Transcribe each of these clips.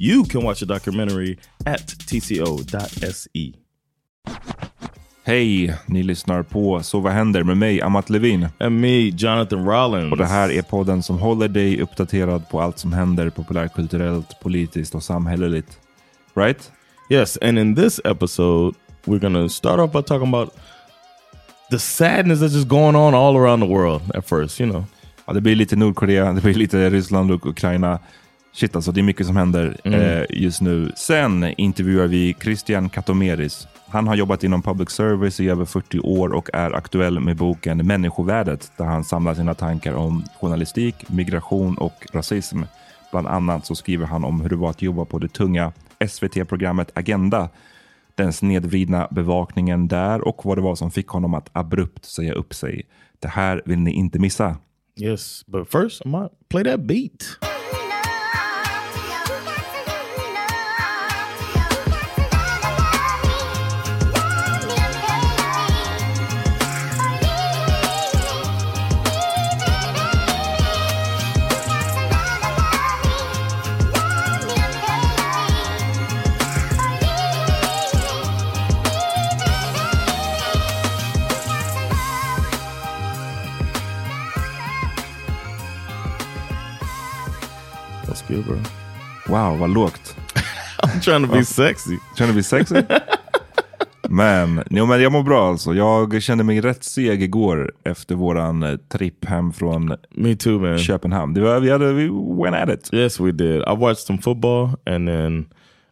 You can watch the documentary at tco.se. Hej, ni lyssnar på Så vad händer med mig, Amat Levin. And me, Jonathan Rollins. Och det här är podden som håller dig uppdaterad på allt som händer populärkulturellt, politiskt och samhälleligt. Right? Yes, and in this episode, we're gonna start off by talking about the sadness that's just going on all around the world at first, you know. Ja, det blir lite Nordkorea, det blir lite Ryssland och Ukraina. Shit alltså, det är mycket som händer Mm. eh, just nu. Sen intervjuar vi Christian Katomeris. Han har jobbat inom public service i över 40 år och är aktuell med boken Människovärdet där han samlar sina tankar om journalistik, migration och rasism. Bland annat så skriver han om hur det var att jobba på det tunga SVT-programmet Agenda, den snedvridna bevakningen där och vad det var som fick honom att abrupt säga upp sig. Det här vill ni inte missa. Yes, but first, I might play that beat. Good, bro. Wow, vad lågt. I'm trying to be sexy. Trying to be sexy? Men, jo, men jag mår bra alltså. Jag kände mig rätt seg igår efter våran eh, tripp hem från Me too, man. Köpenhamn. Det var, vi, hade, vi went at it. Yes, we did. I watched some football and then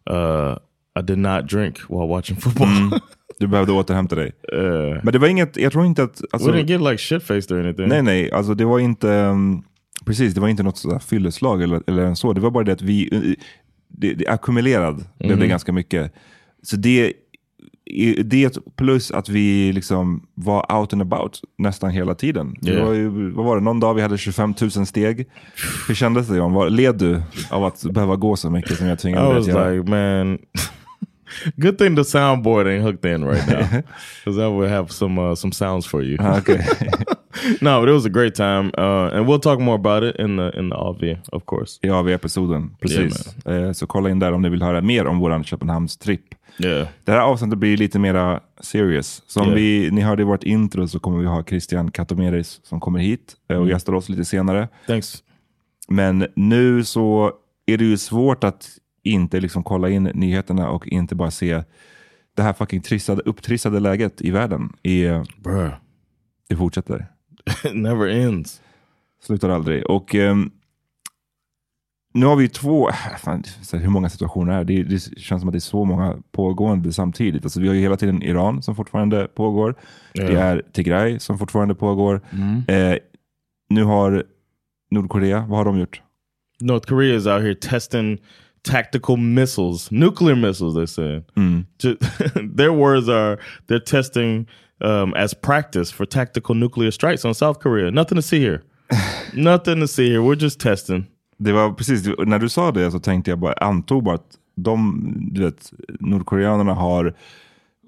uh, I did not drink while watching football. Mm. Du behövde återhämta dig. Uh, Men det var inget, jag tror inte att... Alltså, we didn't get like shit faced or anything. nej, nej, alltså det var inte... um, precis, det var inte något sådär fylleslag eller, eller så. Det var bara det att vi... uh, Det, det ackumulerad blev det Mhm. ganska mycket. Så det det plus att vi liksom var out and about nästan hela tiden. Det Yeah. var ju, vad var det, någon dag vi hade 25 000 steg. Hur kändes det John? Var, led du av att behöva gå så mycket som jag tvingade dig att göra? like, man, good thing the soundboard ain't hooked in right now, because I would have some uh, some sounds for you. Ah, okej. no, but it was a great time, uh, and we'll talk more about it in the in the AV, of course. I AV-episoden, precis. Eh, så kolla in där om ni vill höra mer om våran Köpenhamns-tripp. Yeah, Det här avsnittet blir lite mera serious. Som Yeah. vi, ni hörde i vårt intro så kommer vi ha Christian Katomeris som kommer hit eh, Mm. och gästar oss lite senare. thanks. Men nu så är det ju svårt att inte liksom kolla in nyheterna och inte bara se det här fucking trissade, upptrissade läget i världen. I, eh, Bruh, det fortsätter. It never ends. Slutar aldrig. Och ehm, nu har vi två, äh, fan, hur många situationer är det? Det känns som att det är så många pågående samtidigt. Alltså, vi har ju hela tiden Iran som fortfarande pågår. Det Ja. är Tigray som fortfarande pågår. Eh, nu har Nordkorea, vad har de gjort? North Korea is out here testing tactical missiles, nuclear missiles. They said. Ju- their words are they're testing um, as practice for tactical nuclear strikes on South Korea. Nothing to see here. Nothing to see here. We're just testing. Det var precis, när du sa det så tänkte jag bara, antog bara att de, du vet, nordkoreanerna har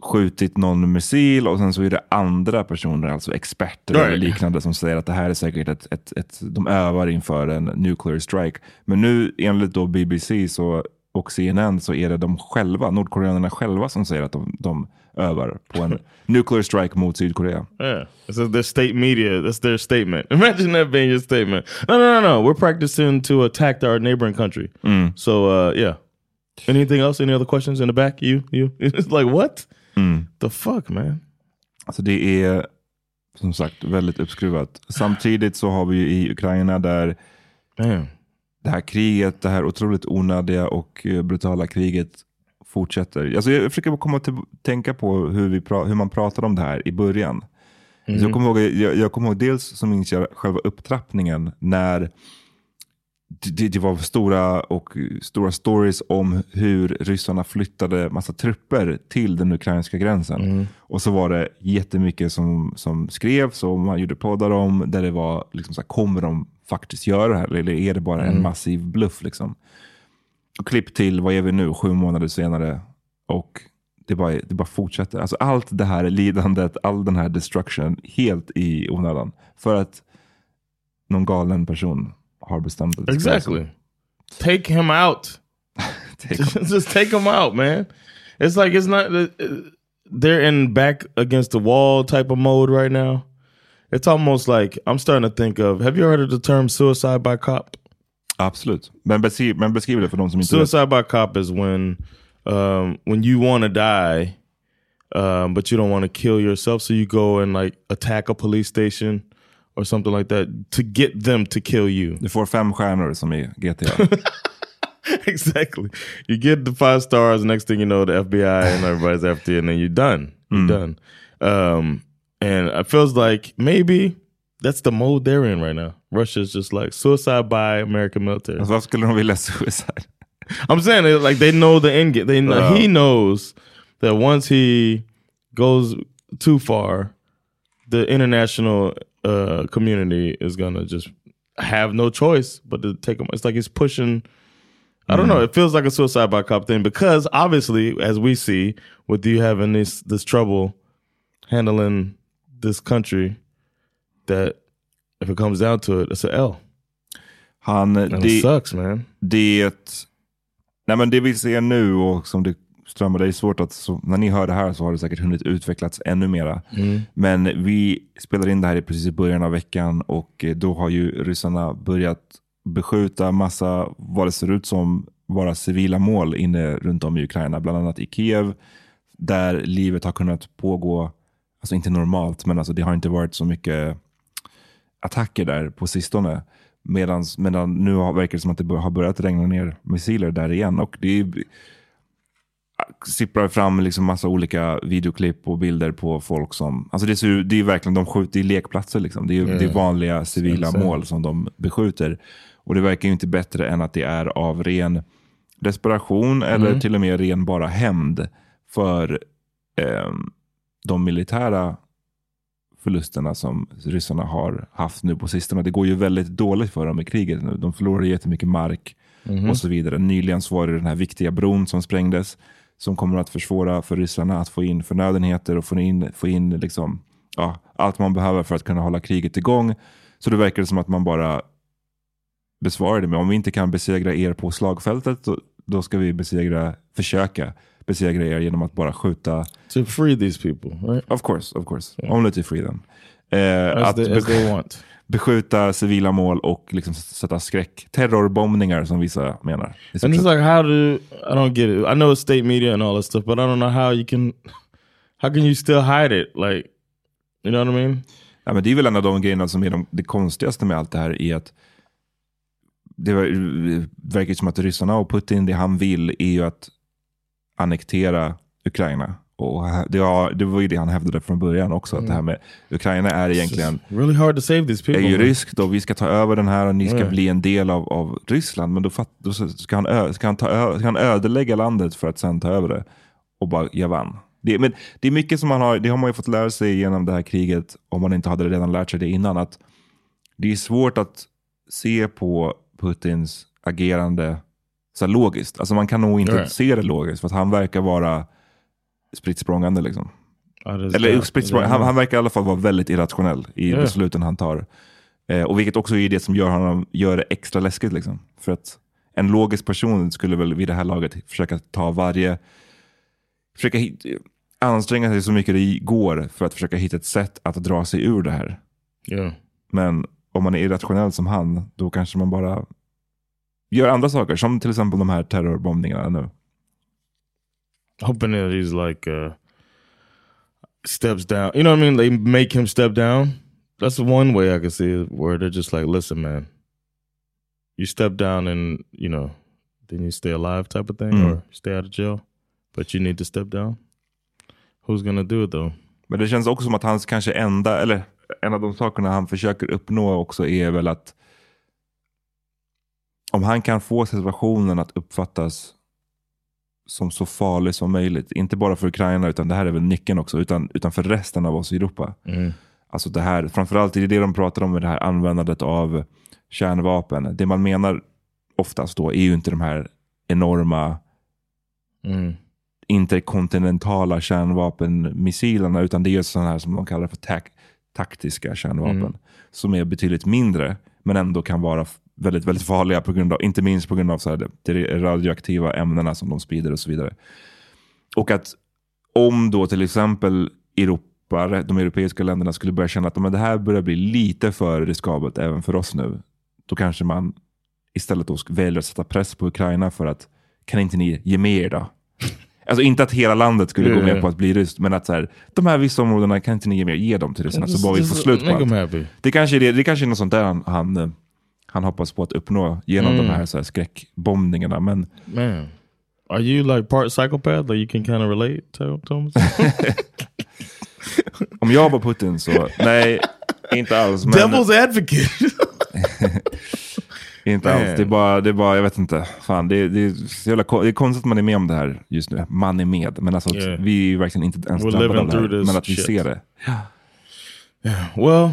skjutit någon missil och sen så är det andra personer, alltså experter eller Right. liknande som säger att det här är säkert ett, ett, ett, de övar inför en nuclear strike. Men nu enligt då BBC så, och CNN så är det de själva, nordkoreanerna själva som säger att de, de övar på en nuclear strike mot Sydkorea. Yeah. This is their state media. That's their statement. Imagine that being your statement. No, no, no, no. We're practicing to attack our neighboring country. So, uh, yeah. Anything else? Any other questions in the back? You, you. It's like what? The fuck, man. Alltså det är som sagt väldigt uppskruvat. Samtidigt så har vi ju i Ukraina där Man. det här kriget, det här otroligt onödiga och eh, brutala kriget fortsätter. Alltså jag försöker komma till tänka på hur, vi pra- hur man pratade om det här i början. Så jag, kommer ihåg, jag, jag kommer ihåg dels som minns jag själva upptrappningen när det, det var stora, och, stora stories om hur ryssarna flyttade massa trupper till den ukrainska gränsen. Och så var det jättemycket som, som skrevs och man gjorde poddar om där det var, liksom så här, kommer de faktiskt göra det här eller är det bara en massiv bluff? Liksom? Och klipp till, vad är vi nu, sju månader senare och det bara, det bara fortsätter. Alltså allt det här lidandet, all den här destruction, helt i onödan. För att någon galen person har bestämt att. Exactly. Take him out. Take just take him out, man. It's like it's not. uh, They're in back against the wall type of mode right now. It's almost like I'm starting to think of. Have you heard of the term suicide by cop? Absolut. Men, beskriv, men beskriv det för de som inte vet. Suicide by cop is when um, when you want to die, um, but you don't want to kill yourself, so you go and like attack a police station or something like that to get them to kill you. Du får fem stjärnor som i GTA. exactly. You get the five stars. Next thing you know, the FBI and everybody's after you, and then you're done. You're done. Um, and it feels like maybe that's the mode they're in right now. Russia's just like suicide by American military. varför skulle de vilja suicide? I'm saying it like they know the end game. They know, Yeah. he knows that once he goes too far, the international uh, community is gonna just have no choice but to take him. It's like he's pushing. I don't know. It feels like a suicide by cop thing because obviously, as we see, with you having this this trouble handling this country, that if it comes down to it, it's a L. Han, And it det, sucks, man. det, nej men det vi ser nu och som det strömmar, det är svårt att, så, när ni hör det här så har det säkert hunnit utvecklats ännu mera. Men vi spelar in det här i precis i början av veckan och eh, då har ju ryssarna börjat beskjuta massa, vad det ser ut som, vara civila mål inne runt om i Ukraina, bland annat i Kiev, där livet har kunnat pågå, alltså inte normalt, men alltså det har inte varit så mycket attacker där på sistone. Medans, medan nu har, verkar det som att det har börjat regna ner missiler där igen. Och det är, sipprar fram liksom massa olika videoklipp och bilder på folk som... Alltså det, ser, ju- det är verkligen, de skjuter, är lekplatser liksom. Det är, det är vanliga civila mål som de beskjuter. Och det verkar ju inte bättre än att det är av ren desperation eller till och med ren bara hämnd för eh, de militära förlusterna som ryssarna har haft nu på sistone. Det går ju väldigt dåligt för dem i kriget nu. De förlorar jättemycket mark och så vidare. Nyligen så var det den här viktiga bron som sprängdes som kommer att försvåra för ryssarna att få in förnödenheter och få in, få in liksom, ja, allt man behöver för att kunna hålla kriget igång. Så det verkar som att man bara besvarar det med om vi inte kan besegra er på slagfältet då, då ska vi besegra, försöka besegra er genom att bara skjuta. To free these people, right? Of course, of course. Only to free them. Eh, att they, want. beskjuta civila mål och liksom sätta skräck. Terrorbombningar som vissa menar. And it's like, how do I don't get it? I know it's state media and all that stuff, but I don't know how you can. How can you still hide it? Like, you know what I mean? Ja, men det är väl en av de grejerna som är de, det konstigaste med allt det här. är att Det ver- verkar som att ryssarna och Putin, det han vill är ju att annektera Ukraina. Och det, var, det var ju det han hävdade från början också. Att det här med Ukraina är egentligen Really hard to save these people. är ju ryskt och vi ska ta över den här och ni ska Ja. bli en del av, av Ryssland. Men då, fatt, då ska, han ö, ska, han ta ö, ska han ödelägga landet för att sen ta över det. Och bara, jag vann. Det, men det är mycket som man har, det har man ju fått lära sig genom det här kriget, om man inte hade redan lärt sig det innan. att Det är svårt att se på Putins agerande så här logiskt. Alltså man kan nog inte Ja. se det logiskt, för att han verkar vara spritt språngande. Liksom. Eller spritt han, han verkar i alla fall vara väldigt irrationell i Ja. besluten han tar. Eh, och vilket också är det som gör honom gör det extra läskigt. Liksom. För att en logisk person skulle väl vid det här laget försöka ta varje... Försöka hit, anstränga sig så mycket det går för att försöka hitta ett sätt att dra sig ur det här. Yeah. Men om man är irrationell som han, då kanske man bara gör andra saker. Som till exempel de här terrorbombningarna nu. hoping that he's like uh steps down. You know what I mean? They make him step down. That's one way I can see it, where they're just like, "Listen, man, you step down, and you know, then you stay alive, type of thing, Mm. or stay out of jail, but you need to step down." Who's gonna do it though? Men det känns också som att hans kanske enda, eller en av de sakerna han försöker uppnå också är väl att om han kan få situationen att uppfattas som så farlig som möjligt, inte bara för Ukraina, utan det här är väl nyckeln också, utan, utan för resten av oss i Europa. Alltså det här, framförallt är det det de pratar om med det här användandet av kärnvapen. Det man menar oftast då är ju inte de här enorma Mm. interkontinentala kärnvapenmissilerna, utan det är sådana här som de kallar för tak taktiska kärnvapen. Mm. Som är betydligt mindre, men ändå kan vara väldigt, väldigt farliga, på grund av, inte minst på grund av så här, de radioaktiva ämnena som de sprider och så vidare. Och att om då till exempel Europa, de europeiska länderna skulle börja känna att men det här börjar bli lite för riskabelt även för oss nu. Då kanske man istället då väljer att sätta press på Ukraina för att kan inte ni ge med er då? Alltså inte att hela landet skulle gå Ja, med på att bli ryskt, men att så här, de här vissa områdena kan inte ni ge mer, ge dem till ryssarna så bara vi får slut på allt. Det kanske är, det, det kanske är något sånt där han, han, eh, han hoppas på att uppnå genom Mm. de här, så här skräckbombningarna. Men Man, are you like part psychopath? Like you can kind of relate to, him? om jag var Putin så, nej, inte alls. Men, Devil's advocate. Inte alls. Det är bara, det är bara jag vet inte. Fan, det, det, är jävla, det är konstigt att man är med om det här just nu. Man är med. Men alltså, Yeah. vi är ju verkligen inte ens We're drabbade av det här. Men att vi shit. ser det. Well,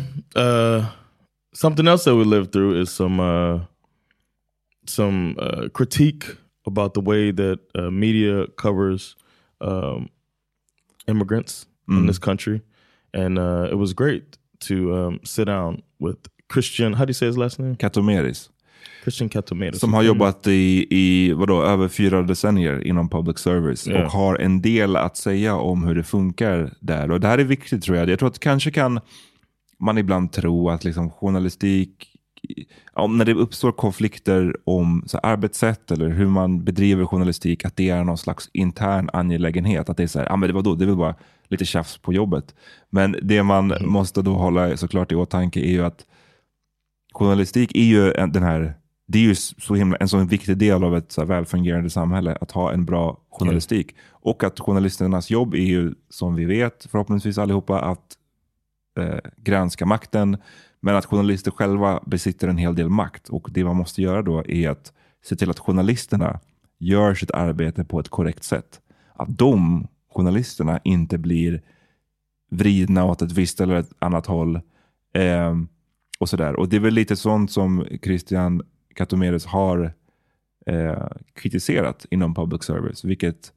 uh, something else that we lived through is some uh, some uh, critique about the way that uh, media covers um, immigrants in this country, and uh, it was great to um, sit down with Christian. How do you say his last name? Katomeris. Christian Catomedes. Som har jobbat i, i vadå, över fyra decennier inom public service. Ja. Och har en del att säga om hur det funkar där. Och det här är viktigt tror jag. Jag tror att kanske kan man ibland tro att liksom journalistik, om när det uppstår konflikter om så här, arbetssätt eller hur man bedriver journalistik, att det är någon slags intern angelägenhet. Att det är så här, ah, men det var då, det är väl bara lite tjafs på jobbet. Men det man måste då hålla såklart i åtanke är ju att journalistik är ju en, den här det är ju så himla, en så viktig del av ett så här välfungerande samhälle, att ha en bra journalistik. Och att journalisternas jobb är ju, som vi vet, förhoppningsvis allihopa, att eh, granska makten. Men att journalister själva besitter en hel del makt. Och det man måste göra då är att se till att journalisterna gör sitt arbete på ett korrekt sätt. Att de journalisterna inte blir vridna åt ett visst eller ett annat håll. Eh, och sådär. Och det är väl lite sånt som Christian Katomeres har eh, kritiserat inom public service. Vilket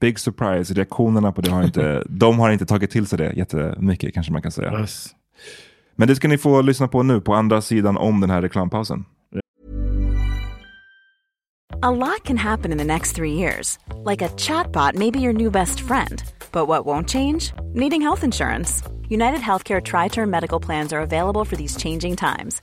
big surprise, reaktionerna på det har inte, de har inte tagit till sig det jättemycket kanske man kan säga. Yes. Men det ska ni få lyssna på nu på andra sidan om den här reklampausen. A lot can happen in the next three years. Like a chatbot may be your new best friend. But what won't change? Needing health insurance. United Healthcare Tri Term Medical Plans are available for these changing times.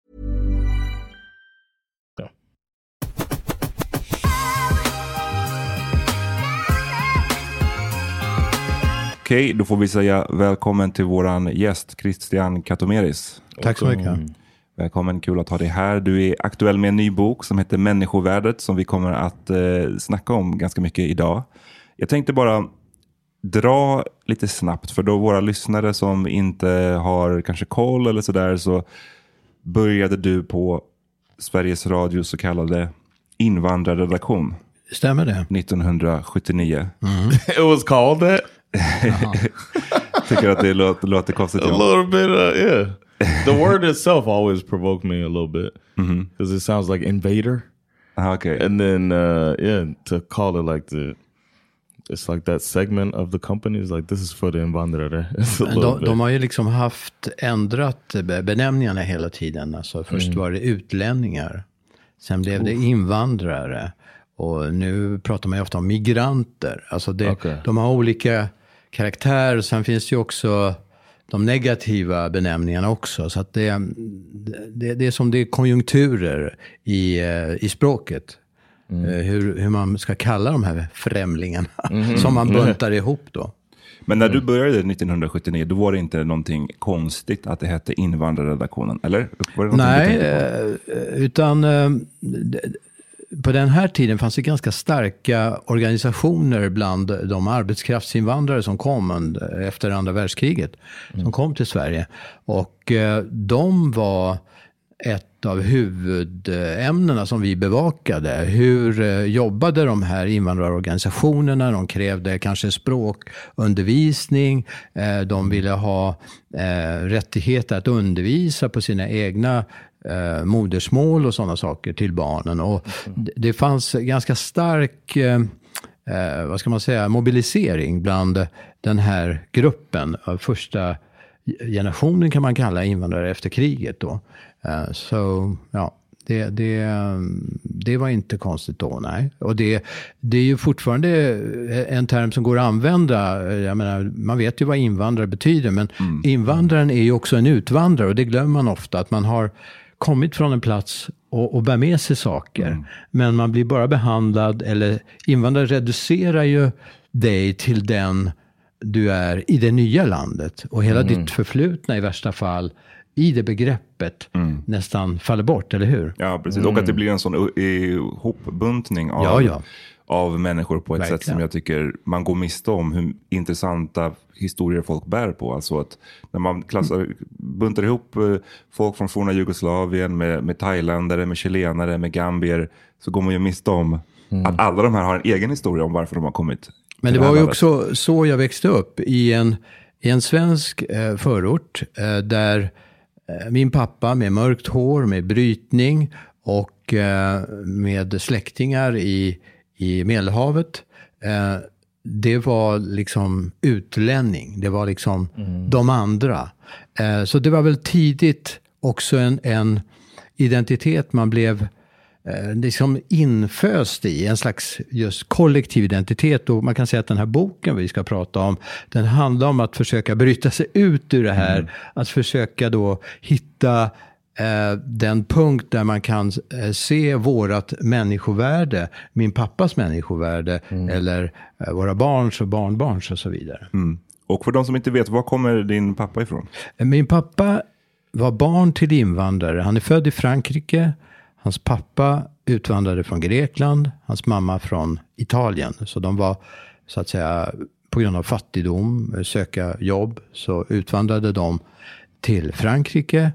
Okej, då får vi säga välkommen till våran gäst Christian Katomeris. Tack så mycket. Välkommen, kul att ha dig här. Du är aktuell med en ny bok som heter Människovärdet som vi kommer att eh, snacka om ganska mycket idag. Jag tänkte bara dra lite snabbt för då våra lyssnare som inte har kanske koll eller sådär så började du på Sveriges Radios så kallade invandrarredaktion Stämmer det? 1979. it was called that? Tycker att det låter, låter konstigt. A little bit, uh, yeah. The word itself always provoked me a little bit because it sounds like invader, Ah, Okej. and then uh, yeah, to call it like the, it's like that segment of the company is like this is for the invandrare. De, de har ju liksom haft ändrat be- benämningarna hela tiden. Alltså först var det utlänningar. Sen blev det invandrare. Och nu pratar man ju ofta om migranter. Alltså det, Okej. de har olika karaktär. Sen finns det ju också de negativa benämningarna också. Så att det, det, det är som det är konjunkturer i, eh, i språket. Eh, Hur, hur man ska kalla de här främlingarna. Som man buntar ihop då. Men när du började 1979, då var det inte någonting konstigt att det hette invandrarredaktionen, eller? Nej, eh, utan på den här tiden fanns det ganska starka organisationer bland de arbetskraftsinvandrare som kom efter andra världskriget. Som kom till Sverige. Och eh, de var ett av huvudämnena som vi bevakade. Hur eh, jobbade de här invandrarorganisationerna? De krävde kanske språkundervisning. Eh, de ville ha rättighet att undervisa på sina egna eh, modersmål och sådana saker till barnen. Och det, det fanns ganska stark eh, eh, vad ska man säga, mobilisering bland den här gruppen. Av första generationen kan man kalla invandrare efter kriget. Då. Eh, Så ja, det, det, det var inte konstigt då, nej. Och det, det är ju fortfarande en term som går att använda. Jag menar, man vet ju vad invandrare betyder, men invandraren är ju också en utvandrare och det glömmer man ofta. Att man har kommit från en plats och, och bär med sig saker. Men man blir bara behandlad, eller invandrare reducerar ju dig till den du är i det nya landet. Och hela ditt förflutna i värsta fall i det begreppet nästan faller bort, eller hur? Ja, precis. Och att det blir en sån ihopbuntning av, Ja, ja. Av människor på ett sätt Verkligen. som jag tycker man går miste om hur intressanta historier folk bär på. Alltså att när man klassar, buntar ihop eh, folk från forna Jugoslavien med, med thailändare, med chilenare, med gambier så går man ju miste om att alla de här har en egen historia om varför de har kommit. Men det var ju också så jag växte upp i en, i en svensk eh, förort eh, där eh, min pappa med mörkt hår, med brytning och eh, med släktingar i, i Medelhavet. Eh, det var liksom utlänning, det var liksom de andra. Eh, så det var väl tidigt också en, en identitet man blev eh, liksom inföst i, en slags just kollektiv identitet. Och man kan säga att den här boken vi ska prata om, den handlar om att försöka bryta sig ut ur det här. Att försöka då hitta den punkt där man kan eh, se vårat människovärde, min pappas människovärde, eller eh, våra barns och barnbarns och så vidare. Mm. Och för de som inte vet, var kommer din pappa ifrån? Min pappa var barn till invandrare. Han är född i Frankrike. Hans pappa utvandrade från Grekland. Hans mamma från Italien. Så de var, så att säga, på grund av fattigdom, eh, söka jobb, så utvandrade de till Frankrike.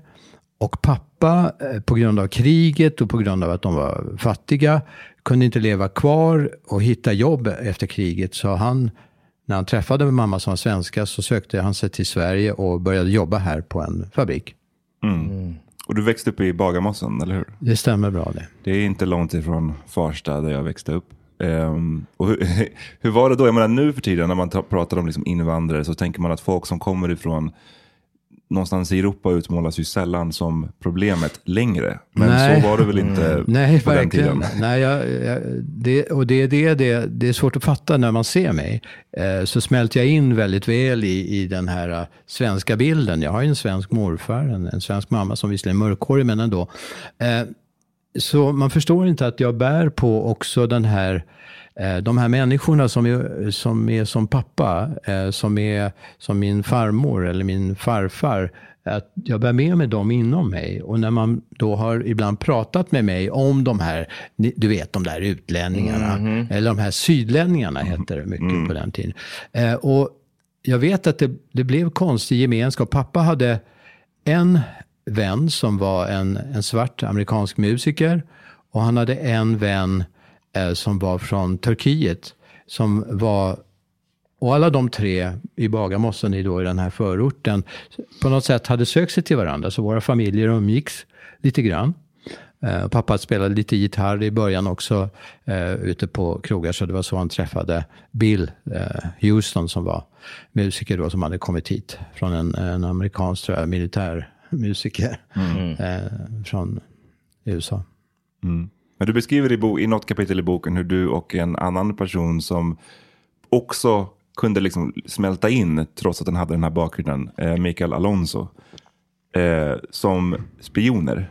Och pappa, eh, på grund av kriget och på grund av att de var fattiga, kunde inte leva kvar och hitta jobb efter kriget. Så han, när han träffade min mamma som var svenska, så sökte han sig till Sverige och började jobba här på en fabrik. Och du växte upp i Bagarmossen, eller hur? Det stämmer bra det. Det är inte långt ifrån Farsta där jag växte upp. Ehm, och hur, hur var det då? Jag menar nu för tiden när man ta- pratar om liksom invandrare så tänker man att folk som kommer ifrån någonstans i Europa utmålas ju sällan som problemet längre. Men Nej. så var det väl inte Nej, på den verkligen. tiden? Nej, jag, jag, det, och det är det, det, det är svårt att fatta när man ser mig. Eh, så smälter jag in väldigt väl i, i den här eh, svenska bilden. Jag har ju en svensk morfar, en, en svensk mamma som visserligen är mörkhårig, men ändå. Eh, så man förstår inte att jag bär på också den här de här människorna som är som, är som pappa, eh, som är som min farmor eller min farfar, att jag bär med mig dem inom mig. Och när man då har ibland pratat med mig om de här, du vet de där utlänningarna, eller de här sydlänningarna hette det mycket på den tiden. Eh, och jag vet att det, det blev konstig gemenskap. Pappa hade en vän som var en, en svart amerikansk musiker och han hade en vän eh, som var från Turkiet som var och alla de tre i Bagarmossen i, då, i den här förorten på något sätt hade sökt sig till varandra. Så våra familjer umgicks lite grann. Eh, pappa spelade lite gitarr i början också eh, ute på krogar. Så det var så han träffade Bill eh, Houston som var musiker då som hade kommit hit från en, en amerikansk tror jag, militärmusiker eh, från USA. Men du beskriver i, bo, i något kapitel i boken hur du och en annan person som också kunde liksom smälta in trots att den hade den här bakgrunden, eh, Mikael Alonso, eh, som spioner.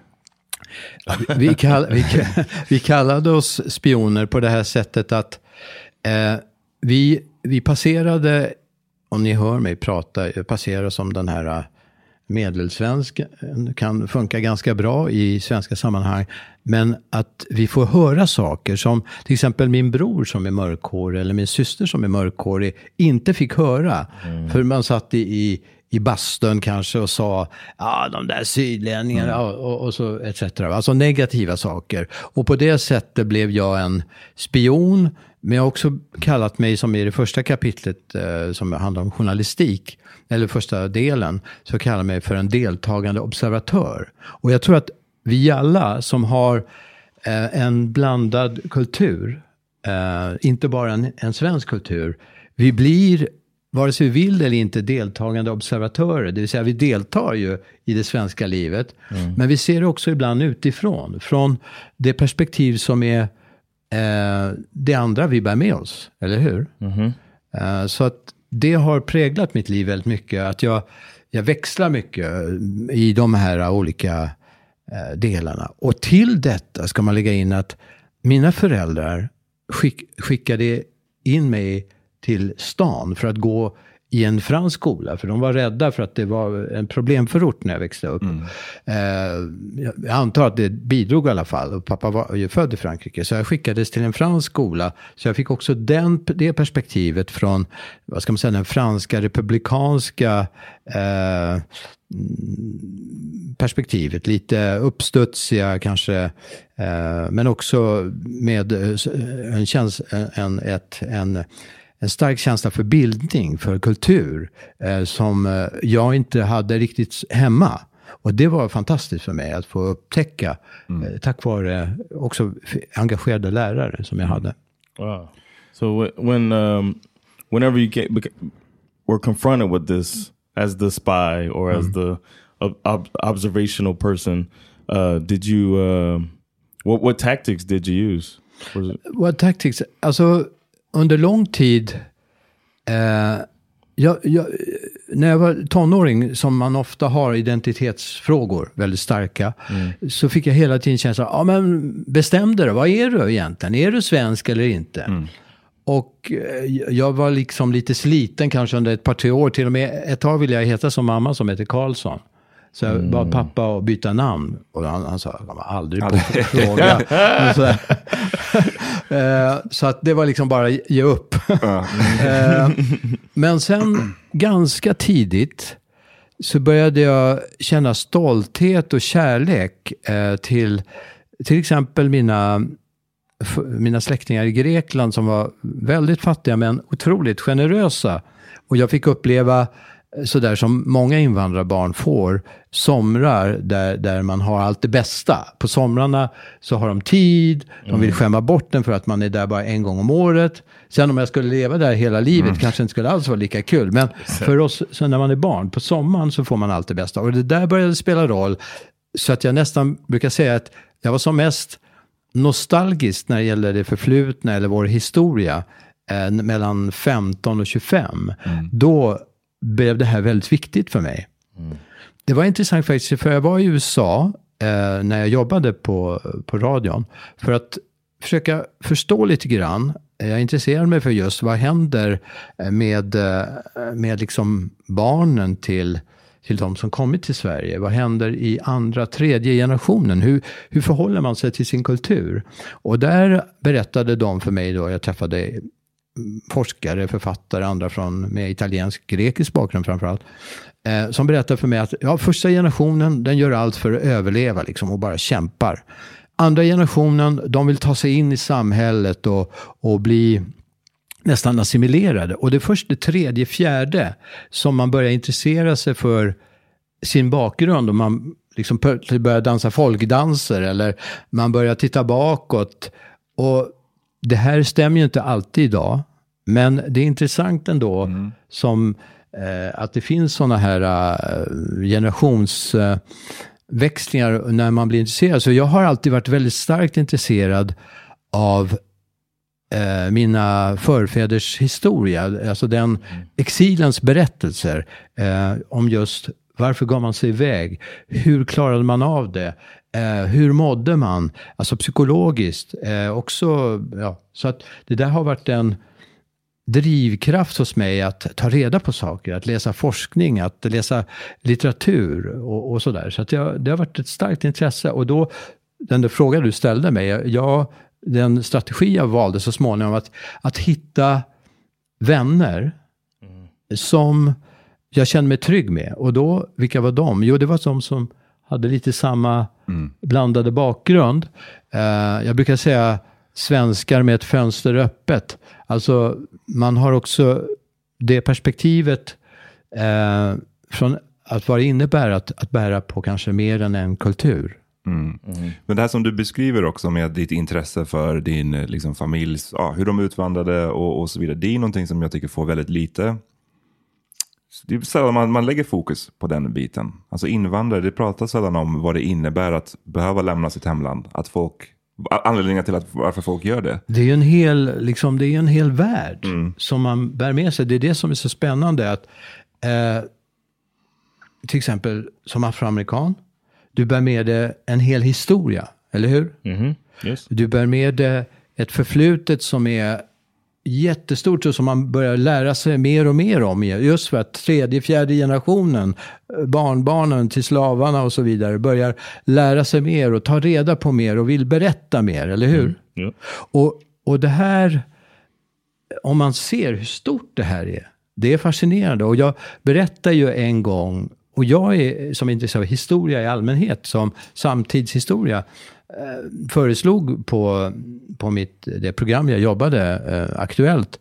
Vi, kall, vi, vi kallade oss spioner på det här sättet att eh, vi, vi passerade, om ni hör mig prata, passerar som den här eh, medelsvensk, kan funka ganska bra i svenska sammanhang. Men att vi får höra saker som till exempel min bror som är mörkhårig eller min syster som är mörkhårig inte fick höra. För man satt i, i i bastun kanske och sa ja de där sydlänningarna ja, och, och så etc. Alltså negativa saker. Och på det sättet blev jag en spion. Men jag har också kallat mig, som i det första kapitlet eh, som handlar om journalistik, eller första delen, så kallar jag mig för en deltagande observatör. Och jag tror att vi alla som har eh, en blandad kultur, eh, inte bara en, en svensk kultur, vi blir vare sig vi vill eller inte deltagande observatörer. Det vill säga vi deltar ju i det svenska livet. Men vi ser det också ibland utifrån. Från det perspektiv som är eh, det andra vi bär med oss. Eller hur? Eh, så att det har präglat mitt liv väldigt mycket. Att jag, jag växlar mycket i de här olika eh, Eh, delarna. Och till detta ska man lägga in att mina föräldrar skick, skickade in mig till stan för att gå i en fransk skola. För de var rädda för att det var en problemförort när jag växte upp. Eh, jag antar att det bidrog i alla fall. Och pappa var ju född i Frankrike. Så jag skickades till en fransk skola. Så jag fick också den, det perspektivet från, vad ska man säga, den franska republikanska eh, perspektivet. Lite uppstudsiga kanske. Eh, men också med eh, en, käns en, ett, en, en stark känsla för bildning, för kultur. Eh, som eh, jag inte hade riktigt hemma. Och det var fantastiskt för mig att få upptäcka. Eh, tack vare också engagerade lärare som jag hade. Wow. So wh- when um, whenever you get were confronted with this as the spy or as the ob- ob- observational person, uh, did you uh, what what tactics did you use? What tactics? Alltså, under lång tid... Eh, jag, jag, när jag var tonåring, som man ofta har identitetsfrågor, väldigt starka, så fick jag hela tiden känslan, ja men bestäm dig vad är du egentligen? Är du svensk eller inte? Och eh, jag var liksom lite sliten kanske under ett par, tre år. Till och med ett tag ville jag heta som mamma som heter Karlsson. Så jag bad pappa att byta namn. Och han, han sa, jag kommer aldrig på fråga. Så, Eh, så att det var liksom bara ge upp. Eh, Men sen ganska tidigt så började jag känna stolthet och kärlek eh, till till exempel mina, mina släktingar i Grekland som var väldigt fattiga men otroligt generösa. Och jag fick uppleva sådär som många invandrarbarn får, somrar där, där man har allt det bästa. På somrarna så har de tid, de vill skämma bort den för att man är där bara en gång om året. Sen om jag skulle leva där hela livet kanske inte skulle alls vara lika kul. Men för oss, så när man är barn, på sommaren så får man allt det bästa. Och det där började spela roll. Så att jag nästan brukar säga att jag var som mest nostalgisk när det gäller det förflutna eller vår historia eh, mellan 15 och 25. Då blev det här väldigt viktigt för mig. Det var intressant faktiskt, för jag var i USA eh, när jag jobbade på, på radion. För att försöka förstå lite grann. Jag intresserade mig för just vad händer eh, med, eh, med liksom barnen till, till de som kommit till Sverige. Vad händer i andra, tredje generationen? Hur, hur förhåller man sig till sin kultur? Och där berättade de för mig då, jag träffade forskare, författare, andra från, med italiensk, grekisk bakgrund framförallt. Eh, som berättar för mig att ja, första generationen den gör allt för att överleva liksom, och bara kämpar. Andra generationen de vill ta sig in i samhället och, och bli nästan assimilerade. Och det är först det tredje, fjärde som man börjar intressera sig för sin bakgrund och man liksom börjar dansa folkdanser eller man börjar titta bakåt. Och det här stämmer ju inte alltid idag, men det är intressant ändå som eh, att det finns sådana här eh, generationsväxlingar när man blir intresserad. Så jag har alltid varit väldigt starkt intresserad av eh, mina förfäders historia, alltså den exilens berättelser eh, om just varför gav man sig iväg? Hur klarade man av det? Eh, hur mådde man? Alltså psykologiskt. Eh, också, ja, så att det där har varit en drivkraft hos mig att ta reda på saker, att läsa forskning, att läsa litteratur och, och sådär. Så att jag, det har varit ett starkt intresse. Och då, den där frågan du ställde mig, jag, den strategi jag valde så småningom, att, att hitta vänner som jag kände mig trygg med. Och då, vilka var de? Jo, det var de som hade lite samma blandade bakgrund. Eh, jag brukar säga svenskar med ett fönster öppet. Alltså, man har också det perspektivet eh, från att vad det innebär att, att bära på kanske mer än en kultur. Men det här som du beskriver också med ditt intresse för din eh, liksom, familjs, ja, hur de utvandrade och, och så vidare. Det är någonting som jag tycker får väldigt lite. Det är sällan man, man lägger fokus på den biten. Alltså invandrare, det pratas sällan om vad det innebär att behöva lämna sitt hemland. Att folk, anledningar till att, varför folk gör det. Det är ju en hel, liksom, det är en hel värld som man bär med sig. Det är det som är så spännande. att eh, Till exempel som afroamerikan, du bär med dig en hel historia, eller hur? Mm-hmm. Yes. Du bär med dig ett förflutet som är jättestort och som man börjar lära sig mer och mer om. Just för att tredje, fjärde generationen, barnbarnen till slavarna och så vidare, börjar lära sig mer och ta reda på mer och vill berätta mer, eller hur? Mm, ja. Och, och det här, om man ser hur stort det här är, det är fascinerande. Och jag berättar ju en gång, och jag är som är intresserad av historia i allmänhet, som samtidshistoria, eh, föreslog på, på mitt, det program jag jobbade, eh, Aktuellt,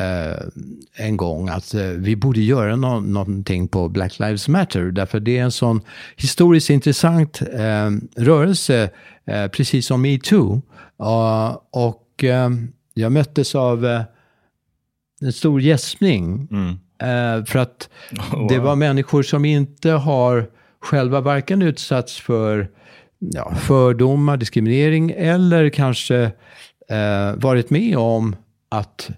eh, en gång att eh, vi borde göra no någonting på Black Lives Matter. Därför det är en sån historiskt intressant eh, rörelse, eh, precis som metoo. Uh, och eh, jag möttes av eh, en stor gäspning. Mm. Eh, för att det var människor som inte har själva varken utsatts för ja, fördomar, diskriminering eller kanske eh, varit med om att,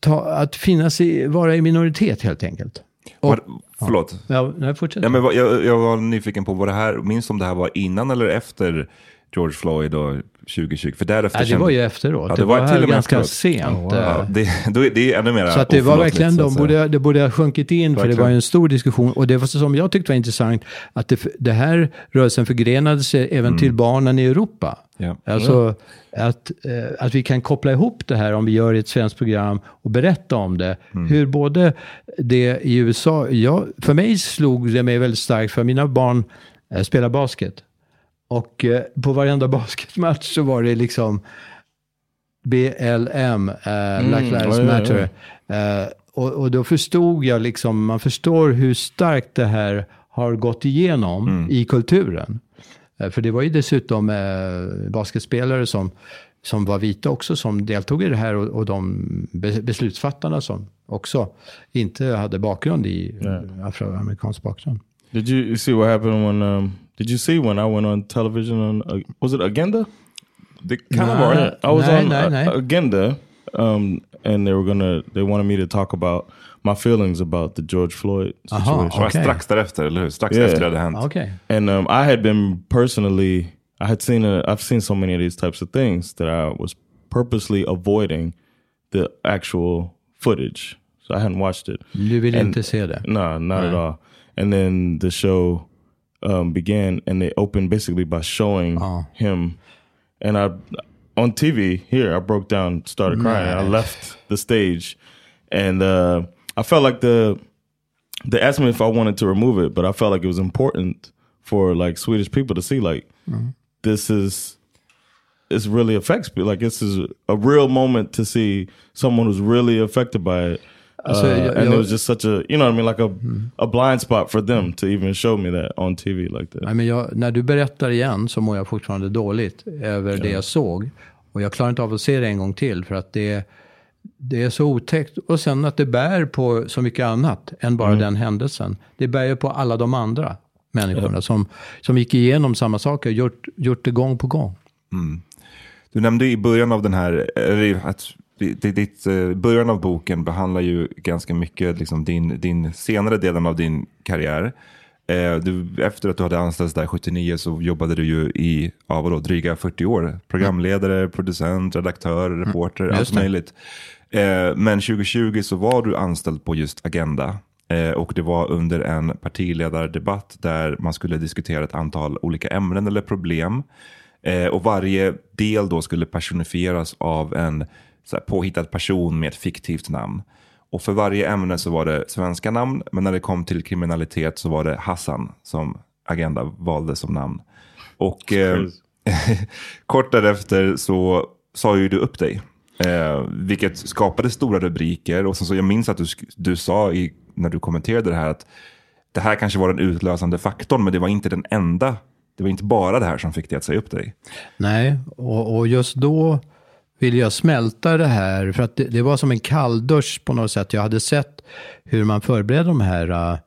ta, att finnas i, vara i minoritet helt enkelt. Och, Var, förlåt. ja, nej, fortsätt. Ja, men jag, jag var nyfiken på vad det här, minns om det här var innan eller efter George Floyd och 2020? För därefter Nej, det var ju efteråt. Ja, det, var, till och med ganska efteråt. sent. Ja, eh. det, då är, det är ännu mer Så att det var verkligen, de borde, det borde ha sjunkit in, för det Verkligen. var ju en stor diskussion. Och det var som jag tyckte var intressant, att det, det här rörelsen förgrenade sig även till barnen i Europa. Ja. Alltså att, eh, att vi kan koppla ihop det här om vi gör ett svenskt program och berätta om det. Hur både det i USA, jag, för mig slog det mig väldigt starkt, för mina barn eh, spelar basket. Och eh, på varenda basketmatch så var det liksom BLM, eh, Black Lives ja, ja. Matter. Eh, och, och då förstod jag liksom, man förstår hur starkt det här har gått igenom i kulturen. Eh, för det var ju dessutom eh, basketspelare som, som var vita också som deltog i det här och, och de be, beslutsfattarna som också inte hade bakgrund i eh, afroamerikansk bakgrund. Did you see what happened when? Um, did you see when I went on television on? Uh, was it Agenda? Det kan ha Nej. I was Nej, on nej, uh, nej. Agenda, um, and they were gonna. They wanted me to talk about my feelings about the George Floyd situation. Det var Okej. strax därefter, eller hur? Strax Yeah. efter det hade hänt. Okej. And um, I had been personally, I had seen, a, I've seen so many of these types of things that I was purposely avoiding the actual footage. So I hadn't watched it. Du vill And- inte se det? No, not at all. And then the show um, began, and they opened basically by showing Oh. him. And I, on TV here, I broke down, started crying. I left the stage, and uh, I felt like the they asked me if I wanted to remove it, but I felt like it was important for like Swedish people to see like this is this really affects people. Like this is a real moment to see someone who's really affected by it. Alltså, Uh, jag- and it jag- was just such a you know what I mean like a a blind spot for them to even show me that on TV like that. Nej, men jag, när du berättar igen så mår jag fortfarande dåligt över det jag såg. Och jag klarar inte av att se det en gång till för att det, det är så otäckt. Och sen att det bär på så mycket annat än bara den händelsen. Det bär ju på alla de andra människorna som, som gick igenom samma saker, gjort, gjort det gång på gång. Du nämnde i början av den här, eller att ditt, eh, början av boken behandlar ju ganska mycket liksom din, din senare delen av din karriär. Eh, Du, efter att du hade anställts där 79 så jobbade du ju i ja, vadå, dryga 40 år. Programledare, producent, redaktör, reporter, allt just det. möjligt. Eh, Men 2020 så var du anställd på just Agenda. Eh, Och det var under en partiledardebatt där man skulle diskutera ett antal olika ämnen eller problem. Eh, och varje del då skulle personifieras av en så här, påhittad person med ett fiktivt namn. Och för varje ämne så var det svenska namn, men när det kom till kriminalitet så var det Hassan som Agenda valde som namn. Och eh, kort därefter så sa ju du upp dig. Eh, vilket skapade stora rubriker. Och sen så jag minns att du, du sa i, när du kommenterade det här att det här kanske var den utlösande faktorn, men det var inte den enda. Det var inte bara det här som fick dig att säga upp dig. Nej, och, och just då ville jag smälta det här. För att det, det var som en kalldusch på något sätt. Jag hade sett hur man förberedde de här, eh,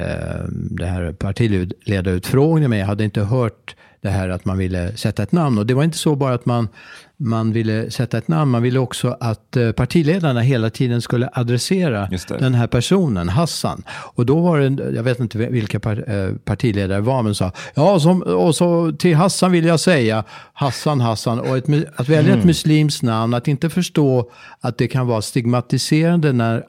eh, det här partiledarutfrågningen. Men jag hade inte hört det här att man ville sätta ett namn. Och det var inte så bara att man man ville sätta ett namn. Man ville också att eh, partiledarna hela tiden skulle adressera den här personen, Hassan. Och då var det, jag vet inte vilka eh, partiledare det var, men sa, ja, som, och så till Hassan vill jag säga, Hassan, Hassan, och ett, att välja ett muslimskt namn, att inte förstå att det kan vara stigmatiserande när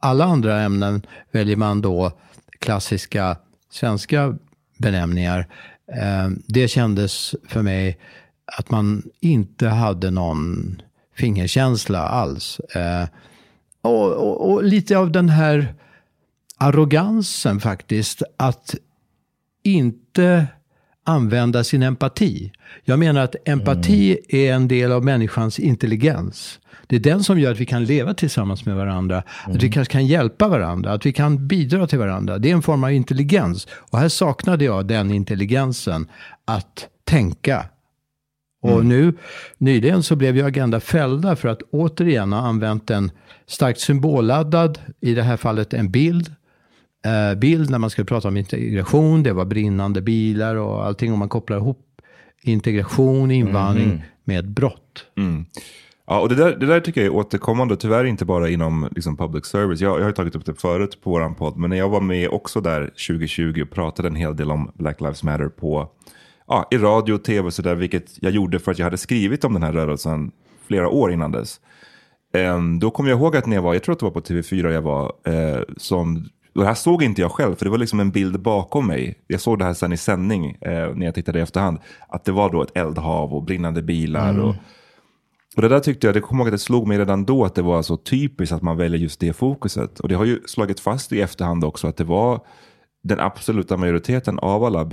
alla andra ämnen väljer man då klassiska svenska benämningar. Eh, det kändes för mig att man inte hade någon fingerkänsla alls. Eh, och, och, och lite av den här arrogansen faktiskt, att inte använda sin empati. Jag menar att empati är en del av människans intelligens. Det är den som gör att vi kan leva tillsammans med varandra, att vi kanske kan hjälpa varandra, att vi kan bidra till varandra. Det är en form av intelligens. Och här saknade jag den intelligensen, att tänka. Och nu, nyligen så blev ju Agenda fällda för att återigen ha använt en starkt symbolladdad, i det här fallet en bild, eh, bild när man skulle prata om integration. Det var brinnande bilar och allting. Och man kopplar ihop integration, invandring med brott. Mm. Ja, och det där, det där tycker jag är återkommande, tyvärr inte bara inom liksom, public service. Jag, jag har tagit upp det förut på vår podd, men när jag var med också där 2020 och pratade en hel del om Black Lives Matter på, ja, i radio och tv och sådär, vilket jag gjorde för att jag hade skrivit om den här rörelsen flera år innan dess. Ehm, då kommer jag ihåg att när jag var, jag tror att det var på TV4 jag var, eh, som, och det här såg inte jag själv, för det var liksom en bild bakom mig. Jag såg det här sen i sändning, eh, när jag tittade i efterhand, att det var då ett eldhav och brinnande bilar. Och, och det där tyckte jag, det kommer ihåg att det slog mig redan då att det var så typiskt att man väljer just det fokuset. Och det har ju slagit fast i efterhand också att det var den absoluta majoriteten av alla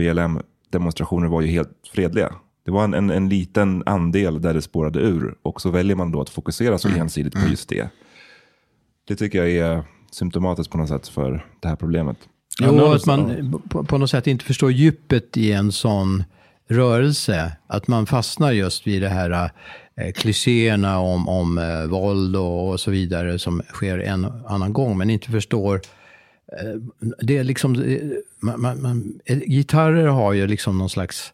BLM-demonstrationer var ju helt fredliga. Det var en, en, en liten andel där det spårade ur. Och så väljer man då att fokusera så ensidigt på just det. Det tycker jag är symptomatiskt på något sätt för det här problemet. Jo, att man på, på något sätt inte förstår djupet i en sån rörelse. Att man fastnar just vid det här eh, klichéerna om, om eh, våld och, och så vidare som sker en annan gång, men inte förstår eh, det är liksom, eh, man, man, man, eh, gitarrer har ju liksom någon slags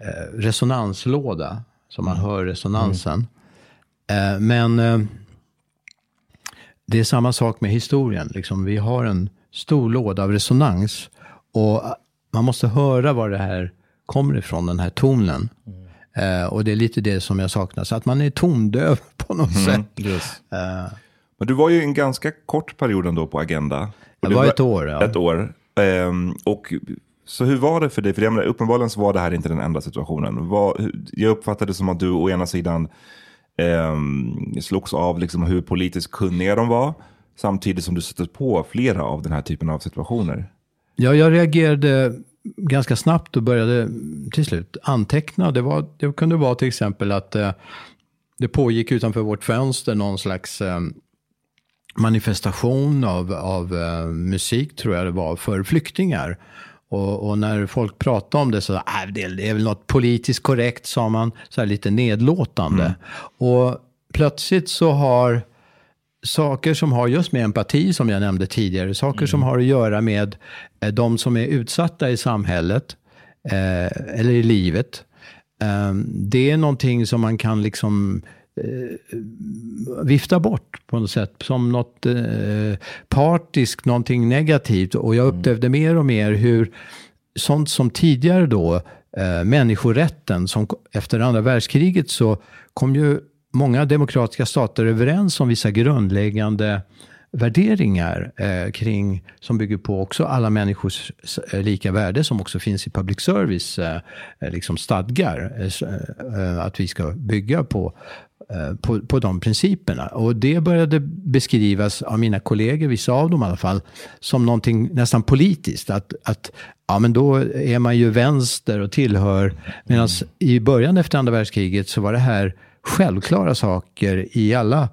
eh, resonanslåda, så man hör resonansen. Eh, men eh, det är samma sak med historien. Liksom, vi har en stor låda av resonans. Och man måste höra var det här kommer ifrån, den här tonen. Eh, och det är lite det som jag saknar. Så att man är tondöv på något sätt. Eh, Men du var ju en ganska kort period ändå på Agenda. Det var ett år, ja. Ett år. Um, och, så hur var det för dig? För jag menar, uppenbarligen så var det här inte den enda situationen. Var, jag uppfattade det som att du å ena sidan um, slogs av liksom hur politiskt kunniga de var. Samtidigt som du stötte på flera av den här typen av situationer. Ja, jag reagerade ganska snabbt och började till slut anteckna. Det, var, det kunde vara till exempel att eh, det pågick utanför vårt fönster någon slags eh, manifestation av, av eh, musik, tror jag det var, för flyktingar. Och, och när folk pratade om det så, äh, det, det är väl något politiskt korrekt, sa man, så här lite nedlåtande. Och plötsligt så har saker som har just med empati, som jag nämnde tidigare, saker som har att göra med eh, de som är utsatta i samhället, eh, eller i livet. Eh, det är någonting som man kan liksom vifta bort på något sätt, som något eh, partiskt, någonting negativt. Och jag upplevde mer och mer hur sånt som tidigare då, eh, människorätten, som efter andra världskriget så kom ju många demokratiska stater överens om vissa grundläggande värderingar eh, kring, som bygger på också alla människors eh, lika värde, som också finns i public service, eh, eh liksom stadgar, eh, eh, eh, att vi ska bygga på, eh, på, på de principerna. Och det började beskrivas av mina kollegor, vissa av dem i alla fall, som någonting nästan politiskt. Att, att ja, men då är man ju vänster och tillhör, medan i början efter andra världskriget så var det här självklara saker i alla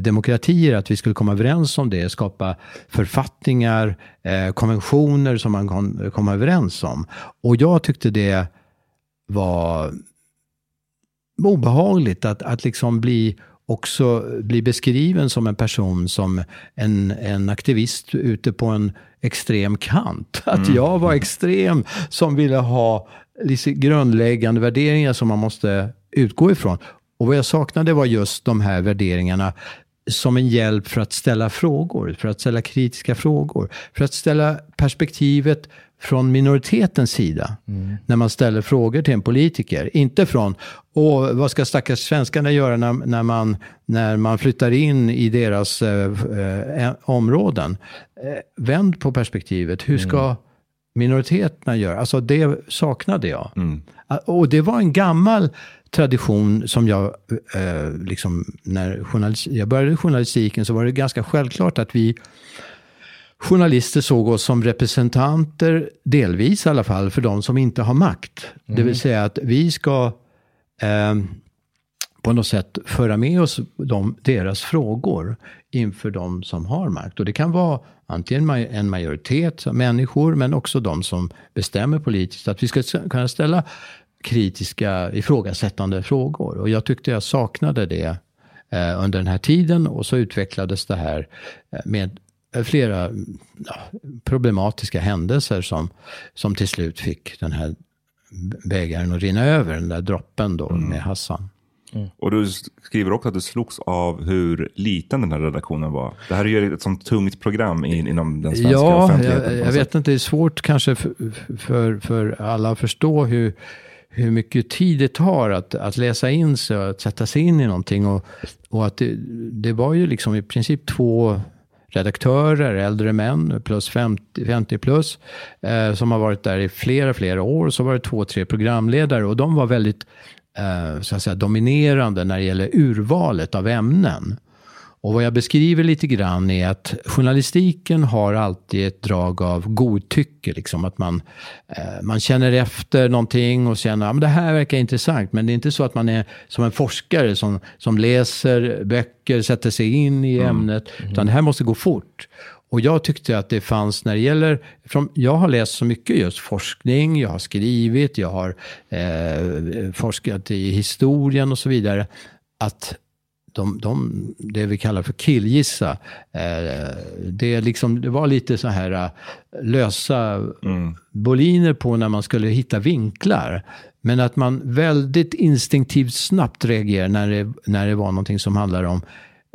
demokratier, att vi skulle komma överens om det, skapa författningar, eh, konventioner som man kan komma överens om. Och jag tyckte det var obehagligt att, att liksom bli också bli beskriven som en person som en, en aktivist ute på en extrem kant. Att jag var extrem som ville ha lite grundläggande värderingar som man måste utgå ifrån. Och vad jag saknade var just de här värderingarna som en hjälp för att ställa frågor, för att ställa kritiska frågor, för att ställa perspektivet från minoritetens sida mm. när man ställer frågor till en politiker. Inte från, Åh, vad ska stackars svenskarna göra när, när, man, när man flyttar in i deras eh, eh, områden? Eh, vänd på perspektivet. Hur ska mm. minoriteterna göra? Alltså det saknade jag. Mm. Och det var en gammal tradition som jag, eh, liksom, när jag började journalistiken så var det ganska självklart att vi journalister såg oss som representanter, delvis i alla fall, för de som inte har makt. Mm. Det vill säga att vi ska eh, på något sätt föra med oss de, deras frågor inför de som har makt. Och det kan vara antingen en majoritet av människor, men också de som bestämmer politiskt. Att vi ska kunna ställa kritiska, ifrågasättande frågor. Och jag tyckte jag saknade det eh, under den här tiden. Och så utvecklades det här eh, med flera ja, problematiska händelser som, som till slut fick den här bägaren att rinna över, den där droppen då mm. med Hassan. Mm. Och du skriver också att du slogs av hur liten den här redaktionen var. Det här är ju ett sånt tungt program in, inom den svenska ja, offentligheten. Jag, jag vet inte, det är svårt kanske för, för, för alla att förstå hur, hur mycket tid det tar att, att läsa in sig och att sätta sig in i någonting. Och, och att det, det var ju liksom i princip två redaktörer, äldre män, plus 50, 50 plus, eh, som har varit där i flera, flera år. Så var det två, tre programledare och de var väldigt eh, så att säga, dominerande när det gäller urvalet av ämnen. Och vad jag beskriver lite grann är att journalistiken har alltid ett drag av godtycke. Liksom att man, eh, man känner efter någonting och känner att ah, det här verkar intressant. Men det är inte så att man är som en forskare som, som läser böcker, sätter sig in i mm. ämnet. Mm. Utan det här måste gå fort. Och jag tyckte att det fanns när det gäller, jag har läst så mycket just forskning, jag har skrivit, jag har eh, forskat i historien och så vidare. Att de, de, det vi kallar för killgissa. Eh, det, liksom, det var lite så här eh, lösa mm. boliner på när man skulle hitta vinklar. Men att man väldigt instinktivt snabbt reagerar när det, när det var någonting som handlar om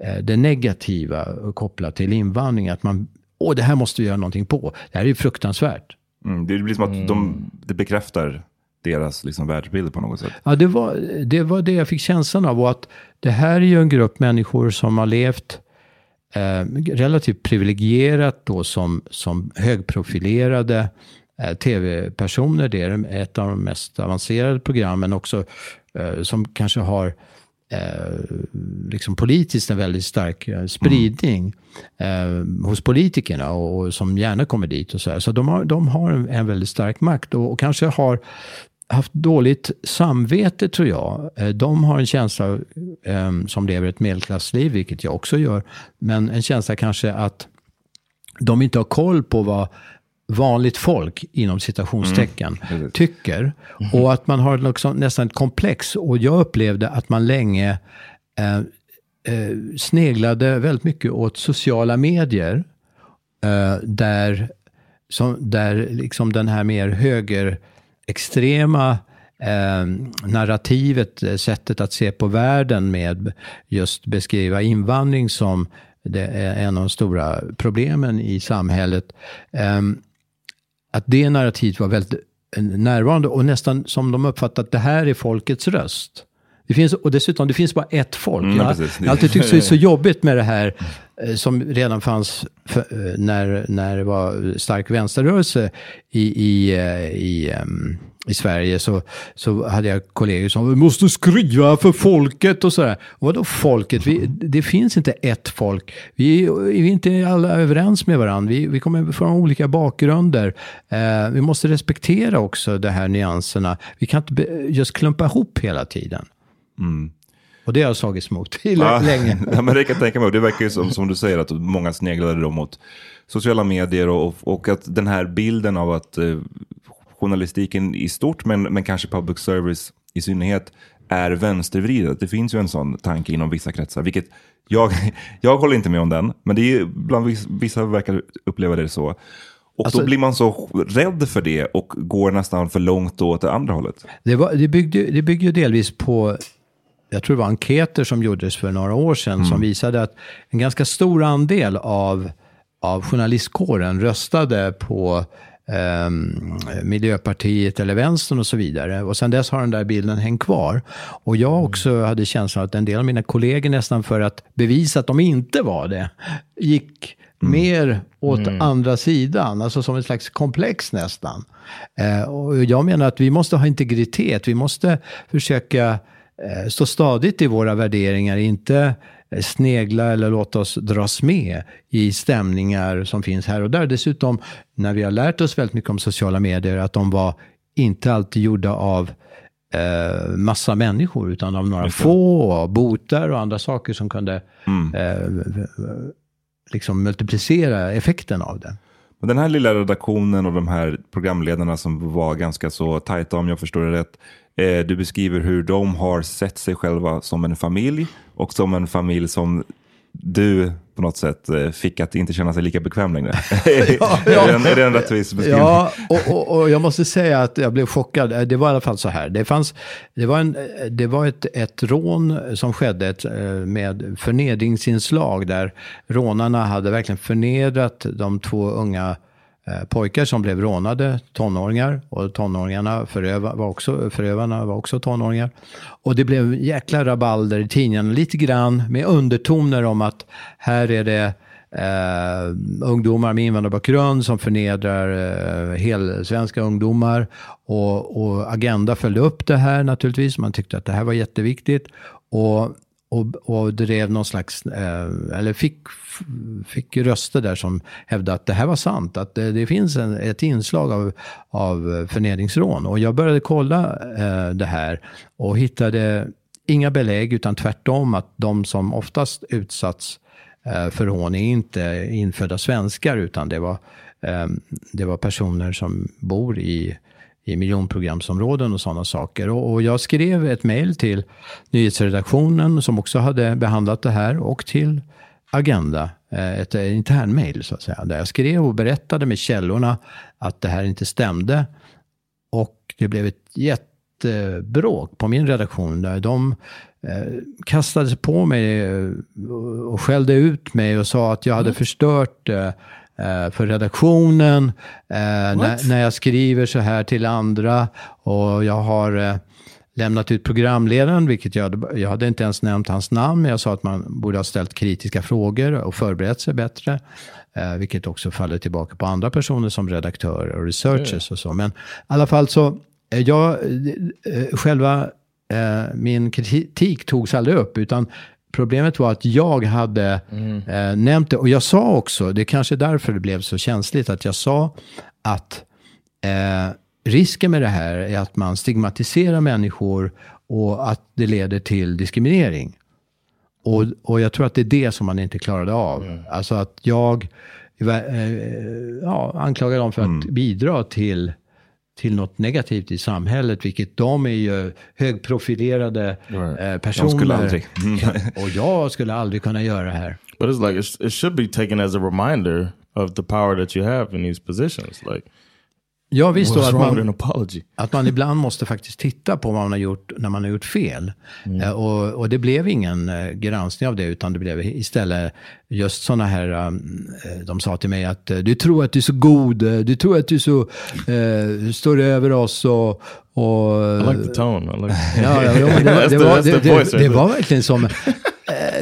eh, det negativa kopplat till invandring. Att man, åh det här måste vi göra någonting på. Det här är ju fruktansvärt. Mm, det blir som att mm. de, det bekräftar deras liksom världsbild på något sätt. Ja, det var, det var det jag fick känslan av. Och att det här är ju en grupp människor som har levt eh, relativt privilegierat då som, som högprofilerade eh, tv-personer. Det är ett av de mest avancerade programmen också. Eh, som kanske har eh, liksom politiskt en väldigt stark eh, spridning mm. hos politikerna och, och, som gärna kommer dit. och Så, här. så de har, de har en, en väldigt stark makt och, och kanske har haft dåligt samvete tror jag. Eh, de har en känsla, um, som lever ett medelklassliv, vilket jag också gör, men en känsla kanske att de inte har koll på vad vanligt folk, inom citationstecken, mm. tycker. Mm. Och att man har liksom nästan ett komplex. Och jag upplevde att man länge eh, eh, sneglade väldigt mycket åt sociala medier. Eh, där, som, där liksom den här mer höger extrema eh, narrativet, eh, sättet att se på världen med just beskriva invandring som det är en av de stora problemen i samhället. Eh, att det narrativet var väldigt eh, närvarande och nästan som de uppfattat att det här är folkets röst. Det finns, och dessutom, det finns bara ett folk. Mm, jag, har alltid tyckt det är så jobbigt med det här eh, som redan fanns för, eh, när, när det var stark vänsterrörelse i, i, eh, i, um, i Sverige. Så, så hade jag kollegor som vi måste skriva för folket och sådär. Vadå folket? Vi, det finns inte ett folk. Vi, vi är inte alla överens med varandra. Vi, vi kommer från olika bakgrunder. Eh, vi måste respektera också de här nyanserna. Vi kan inte just klumpa ihop hela tiden. Mm. Och det har jag slagits mot ja, länge. ja, men det kan jag tänka mig. Det verkar ju som, som du säger att många sneglade då mot sociala medier och, och att den här bilden av att eh, journalistiken i stort, men, men kanske public service i synnerhet, är vänstervridet. Det finns ju en sån tanke inom vissa kretsar, vilket jag, jag håller inte med om den, men det är bland vissa, vissa verkar uppleva det så. Och alltså, då blir man så rädd för det och går nästan för långt åt det andra hållet. Det, var, det, byggde, det byggde delvis på jag tror det var enkäter som gjordes för några år sedan som visade att en ganska stor andel av, av journalistkåren röstade på ehm, Miljöpartiet eller Vänstern och så vidare. Och sen dess har den där bilden hängt kvar. Och jag också hade känslan att en del av mina kollegor nästan för att bevisa att de inte var det, gick mer åt andra sidan, alltså som ett slags komplex nästan. Eh, och jag menar att vi måste ha integritet, vi måste försöka eh, stå stadigt i våra värderingar, inte eh, snegla eller låta oss dras med i stämningar som finns här och där. Dessutom, när vi har lärt oss väldigt mycket om sociala medier, att de var inte alltid gjorda av eh, massa människor, utan av några få, botar och andra saker som kunde eh, liksom multiplicera effekten av det. Men den här lilla redaktionen och de här programledarna som var ganska så tajta om jag förstår det rätt. Eh, du beskriver hur de har sett sig själva som en familj och som en familj som du på något sätt eh, fick att inte känna sig lika bekväm längre. ja. är, det är det en rättvis beskrivning? Ja, och, och, och jag måste säga att jag blev chockad. Det var i alla fall så här. Det, fanns, det var, en, det var ett, ett rån som skedde ett, eh, med förnedringsinslag där rånarna hade verkligen förnedrat de två unga eh, Eh, pojkar som blev rånade, tonåringar. Och tonåringarna, föröva, var också, förövarna var också tonåringar. Och det blev jäkla rabalder i tidningarna, lite grann med undertoner om att här är det eh, ungdomar med invandrarbakgrund som förnedrar eh, helsvenska ungdomar. Och, och Agenda följde upp det här naturligtvis. Man tyckte att det här var jätteviktigt. Och, och, och drev någon slags, eh, eller fick, fick röster där som hävdade att det här var sant. Att det, det finns en, ett inslag av, av förnedringsrån. Och jag började kolla eh, det här och hittade inga belägg utan tvärtom att de som oftast utsatts eh, för rån är inte infödda svenskar utan det var, eh, det var personer som bor i, i miljonprogramsområden och sådana saker. Och, och jag skrev ett mejl till nyhetsredaktionen som också hade behandlat det här och till Agenda, eh, ett internmejl så att säga, där jag skrev och berättade med källorna att det här inte stämde. Och det blev ett jättebråk på min redaktion där de eh, kastade sig på mig eh, och skällde ut mig och sa att jag hade förstört eh, eh, för redaktionen eh, när, när jag skriver så här till andra. Och jag har eh, lämnat ut programledaren, vilket jag, jag hade inte ens nämnt hans namn, men jag sa att man borde ha ställt kritiska frågor och förberett sig bättre. Eh, vilket också faller tillbaka på andra personer som redaktörer och researchers och så. Men i alla fall så, eh, jag, eh, själva eh, min kritik togs aldrig upp, utan problemet var att jag hade eh, nämnt det. Och jag sa också, det är kanske därför det blev så känsligt, att jag sa att eh, risken med det här är att man stigmatiserar människor och att det leder till diskriminering. Och, och jag tror att det är det som man inte klarade av. Alltså att jag eh, ja, anklagar dem för att bidra till, till något negativt i samhället, vilket de är ju högprofilerade eh, personer. De skulle aldrig. Mm. och jag skulle aldrig kunna göra det här. But it's like it's, it should be taken as a reminder of the power that you have in these positions. Like, Jag visste what's att man, att man ibland måste faktiskt titta på vad man har gjort när man har gjort fel. Eh, och, och det blev ingen eh, granskning av det, utan det blev istället just sådana här, um, eh, de sa till mig att eh, du tror att du är så god, eh, du tror att du är så, eh, står över oss och... och I like the tone. I like Ja, ja, ja, men det, var, That's det, the- var, that's the det, det, voice det right var verkligen som,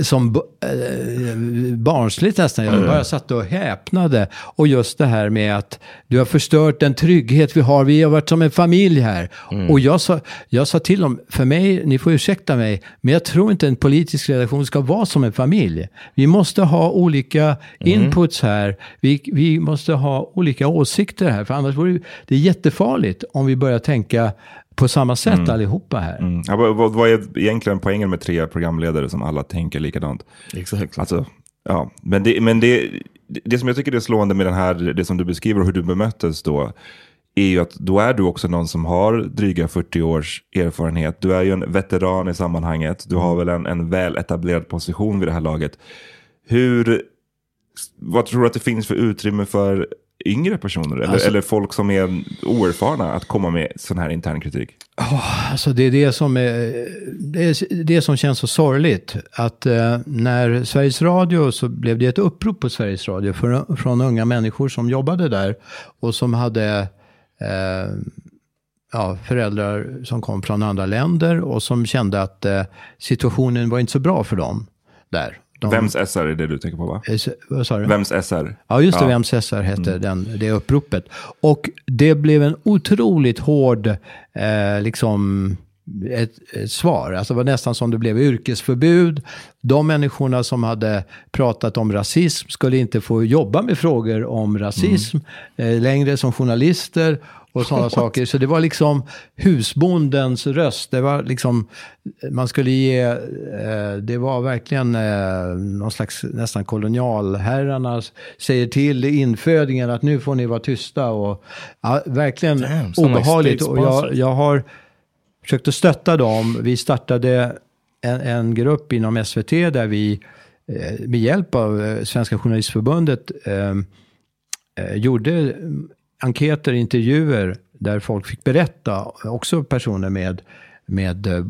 som eh, barnsligt nästan. Jag bara satt och häpnade. Och just det här med att du har förstört den trygghet vi har. Vi har varit som en familj här. Och jag sa, jag sa till dem, för mig, ni får ursäkta mig, men jag tror inte en politisk redaktion ska vara som en familj. Vi måste ha olika inputs här. Vi, vi måste ha olika åsikter här. För annars vore det, det är jättefarligt om vi börjar tänka på samma sätt allihopa här. Mm. Ja, vad, vad- är egentligen poängen med tre programledare som alla tänker likadant? exactly. Alltså, ja. Men, det, men det, det som jag tycker är slående med den här, det som du beskriver och hur du bemöttes då, är ju att då är du också någon som har dryga 40 års erfarenhet. Du är ju en veteran i sammanhanget. Du har väl en, en väl etablerad position vid det här laget. Hur, vad tror du att det finns för utrymme för yngre personer? Eller, Alltså- eller folk som är oerfarna att komma med sån här intern kritik? Alltså det är det som, är, det, är det som känns så sorgligt. Att eh, när Sveriges Radio så blev det ett upprop på Sveriges Radio för, från unga människor som jobbade där. Och som hade eh, ja, föräldrar som kom från andra länder. Och som kände att eh, situationen var inte så bra för dem där. De, Vems SR är det du tänker på va? eh, s- Vad sa du? Vems SR? Ja, just det. Ja. Vems SR hette den, det uppropet. Och det blev en otroligt hård, eh, liksom, ett, ett svar. Alltså det var nästan som det blev yrkesförbud. De människorna som hade pratat om rasism skulle inte få jobba med frågor om rasism eh, längre som journalister och sådana saker. Så det var liksom husbondens röst. Det var liksom, man skulle ge, eh, det var verkligen eh, någon slags nästan kolonialherrarna säger till infödingen att nu får ni vara tysta. Och, ja, verkligen Damn, obehagligt. och jag, jag har försökt att stötta dem. Vi startade en, en grupp inom SVT där vi eh, med hjälp av eh, Svenska Journalistförbundet eh, gjorde enkäter, intervjuer där folk fick berätta, också personer med, med eh,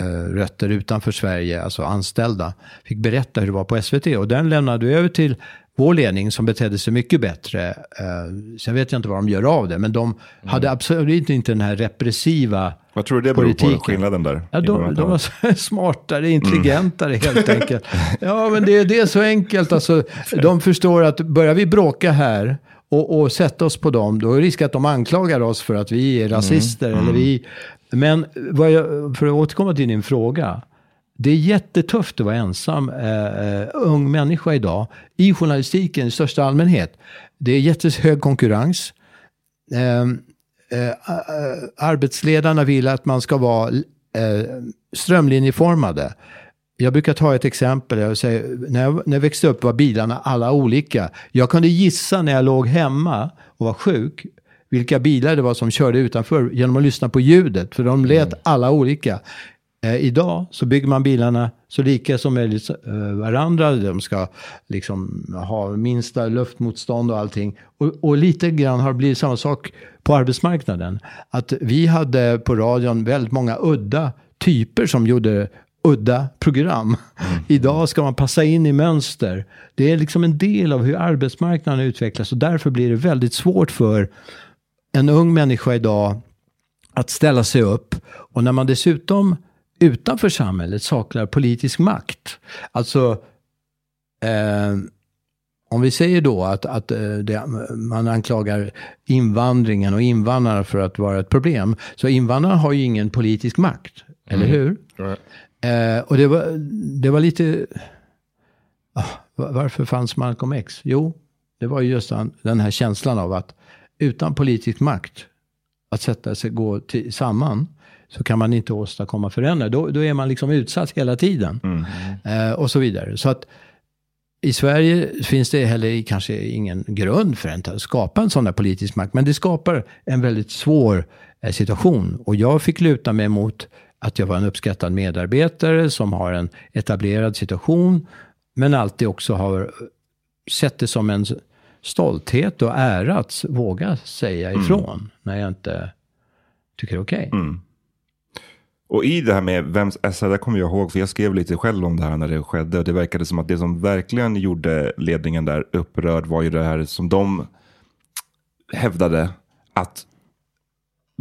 eh, rötter utanför Sverige, alltså anställda, fick berätta hur det var på SVT. Och den lämnade vi över till vår ledning som betedde sig mycket bättre. Eh, sen vet jag inte vad de gör av det, men de hade absolut inte den här repressiva Vad tror du det beror på, politiken. skillnaden där? Ja, de, de var smartare, intelligentare helt enkelt. Ja, men det, det är så enkelt. Alltså, de förstår att börjar vi bråka här och, och sätta oss på dem, då är det risk att de anklagar oss för att vi är rasister. Eller vi... Men vad jag, för att återkomma till din fråga. Det är jättetufft att vara ensam eh, eh, ung människa idag i journalistiken i största allmänhet. Det är jättehög konkurrens. Eh, eh, arbetsledarna vill att man ska vara eh, strömlinjeformade. Jag brukar ta ett exempel. Jag säger, när, jag, när jag växte upp var bilarna alla olika. Jag kunde gissa när jag låg hemma och var sjuk vilka bilar det var som körde utanför genom att lyssna på ljudet. För de lät alla olika. Eh, idag så bygger man bilarna så lika som möjligt eh, varandra. De ska liksom ha minsta luftmotstånd och allting. Och, och lite grann har det blivit samma sak på arbetsmarknaden. Att vi hade på radion väldigt många udda typer som gjorde udda program. Idag ska man passa in i mönster. Det är liksom en del av hur arbetsmarknaden utvecklas och därför blir det väldigt svårt för en ung människa idag att ställa sig upp. Och när man dessutom utanför samhället saknar politisk makt. Alltså, eh, om vi säger då att, att eh, det, man anklagar invandringen och invandrare för att vara ett problem. Så invandrarna har ju ingen politisk makt, eller hur? Eh, och det var, det var lite... Ah, va- varför fanns Malcolm X? Jo, det var ju just den, här känslan av att utan politisk makt, att sätta sig gå till, samman, så kan man inte åstadkomma förändringar. Då, då är man liksom utsatt hela tiden. Eh, och så vidare. Så att i Sverige finns det heller kanske ingen grund för att skapa en sån där politisk makt. Men det skapar en väldigt svår eh, situation. Och jag fick luta mig mot att jag var en uppskattad medarbetare som har en etablerad situation. Men alltid också har sett det som en stolthet och ära att våga säga ifrån. När jag inte tycker det är okej. Och i det här med vems SR, där kommer jag ihåg, för jag skrev lite själv om det här när det skedde. Och det verkade som att det som verkligen gjorde ledningen där upprörd var ju det här som de hävdade att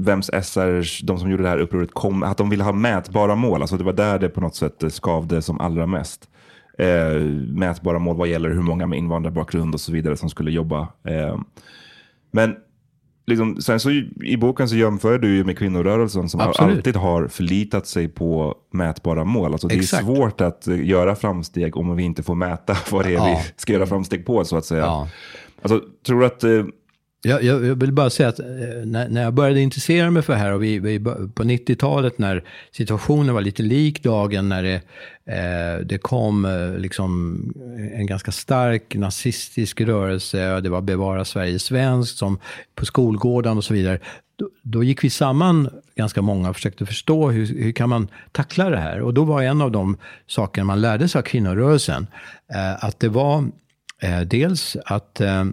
vems SR, de som gjorde det här upproret, kom, att de ville ha mätbara mål. Alltså det var där det på något sätt skavde som allra mest. Eh, mätbara mål vad gäller hur många med invandrarbakgrund och så vidare som skulle jobba. Eh, men liksom, sen så i, boken så jämför du ju med kvinnorörelsen som Absolut. alltid har förlitat sig på mätbara mål. Alltså det Exakt. är svårt att eh, göra framsteg om vi inte får mäta vad det är Ja. vi ska göra framsteg på så att säga. Ja. Alltså, tror du att... Jag, jag, jag vill bara säga att eh, när, när jag började intressera mig för det här och vi, vi, på 90-talet när situationen var lite lik dagen när det, eh, det kom eh, liksom en ganska stark nazistisk rörelse, det var Bevara Sverige svenskt som på skolgården och så vidare. Då, då gick vi samman ganska många och försökte förstå hur, hur kan man tackla det här. Och då var en av de saker man lärde sig av kvinnorörelsen eh, att det var eh, dels att eh,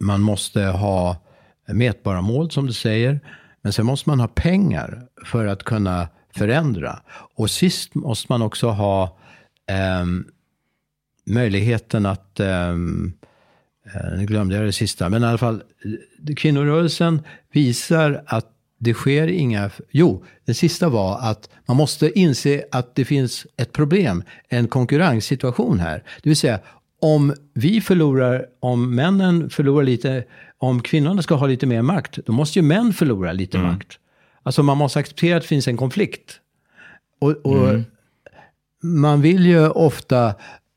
man måste ha mätbara mål som du säger. Men sen måste man ha pengar för att kunna förändra. Och sist måste man också ha eh, möjligheten att, ehm, eh, nu glömde jag det sista, men i alla fall eh, kvinnorörelsen visar att det sker inga... Jo, det sista var att man måste inse att det finns ett problem, en konkurrenssituation här. Det vill säga, om vi förlorar, om männen förlorar lite, om kvinnorna ska ha lite mer makt, då måste ju män förlora lite mm. makt. Alltså man måste acceptera att det finns en konflikt. Och, och mm. man vill ju ofta,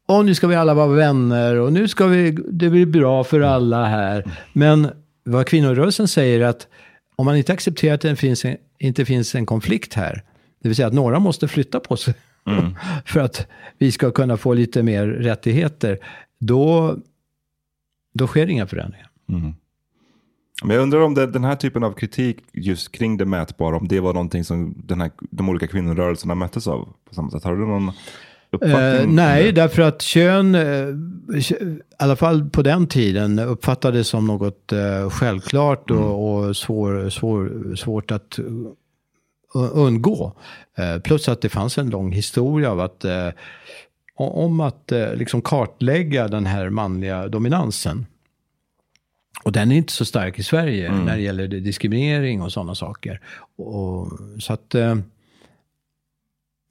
och nu ska vi alla vara vänner och nu ska vi, det blir bra för alla här. Men vad kvinnorörelsen säger är att om man inte accepterar att det finns en, inte finns en konflikt här, det vill säga att några måste flytta på sig mm. för att vi ska kunna få lite mer rättigheter, då, då sker inga förändringar. Mm. Men jag undrar om det, den här typen av kritik just kring det mätbara, om det var någonting som den här, de olika kvinnorörelserna möttes av på samma sätt. Har du någon Uh, nej, därför att kön, uh, i alla fall på den tiden, uppfattades som något uh, självklart och, mm. och svår, svår, svårt att undgå. plus att det fanns en lång historia av att om att liksom kartlägga den här manliga dominansen. Och den är inte så stark i Sverige mm. när det gäller diskriminering och sådana saker. Och, så att,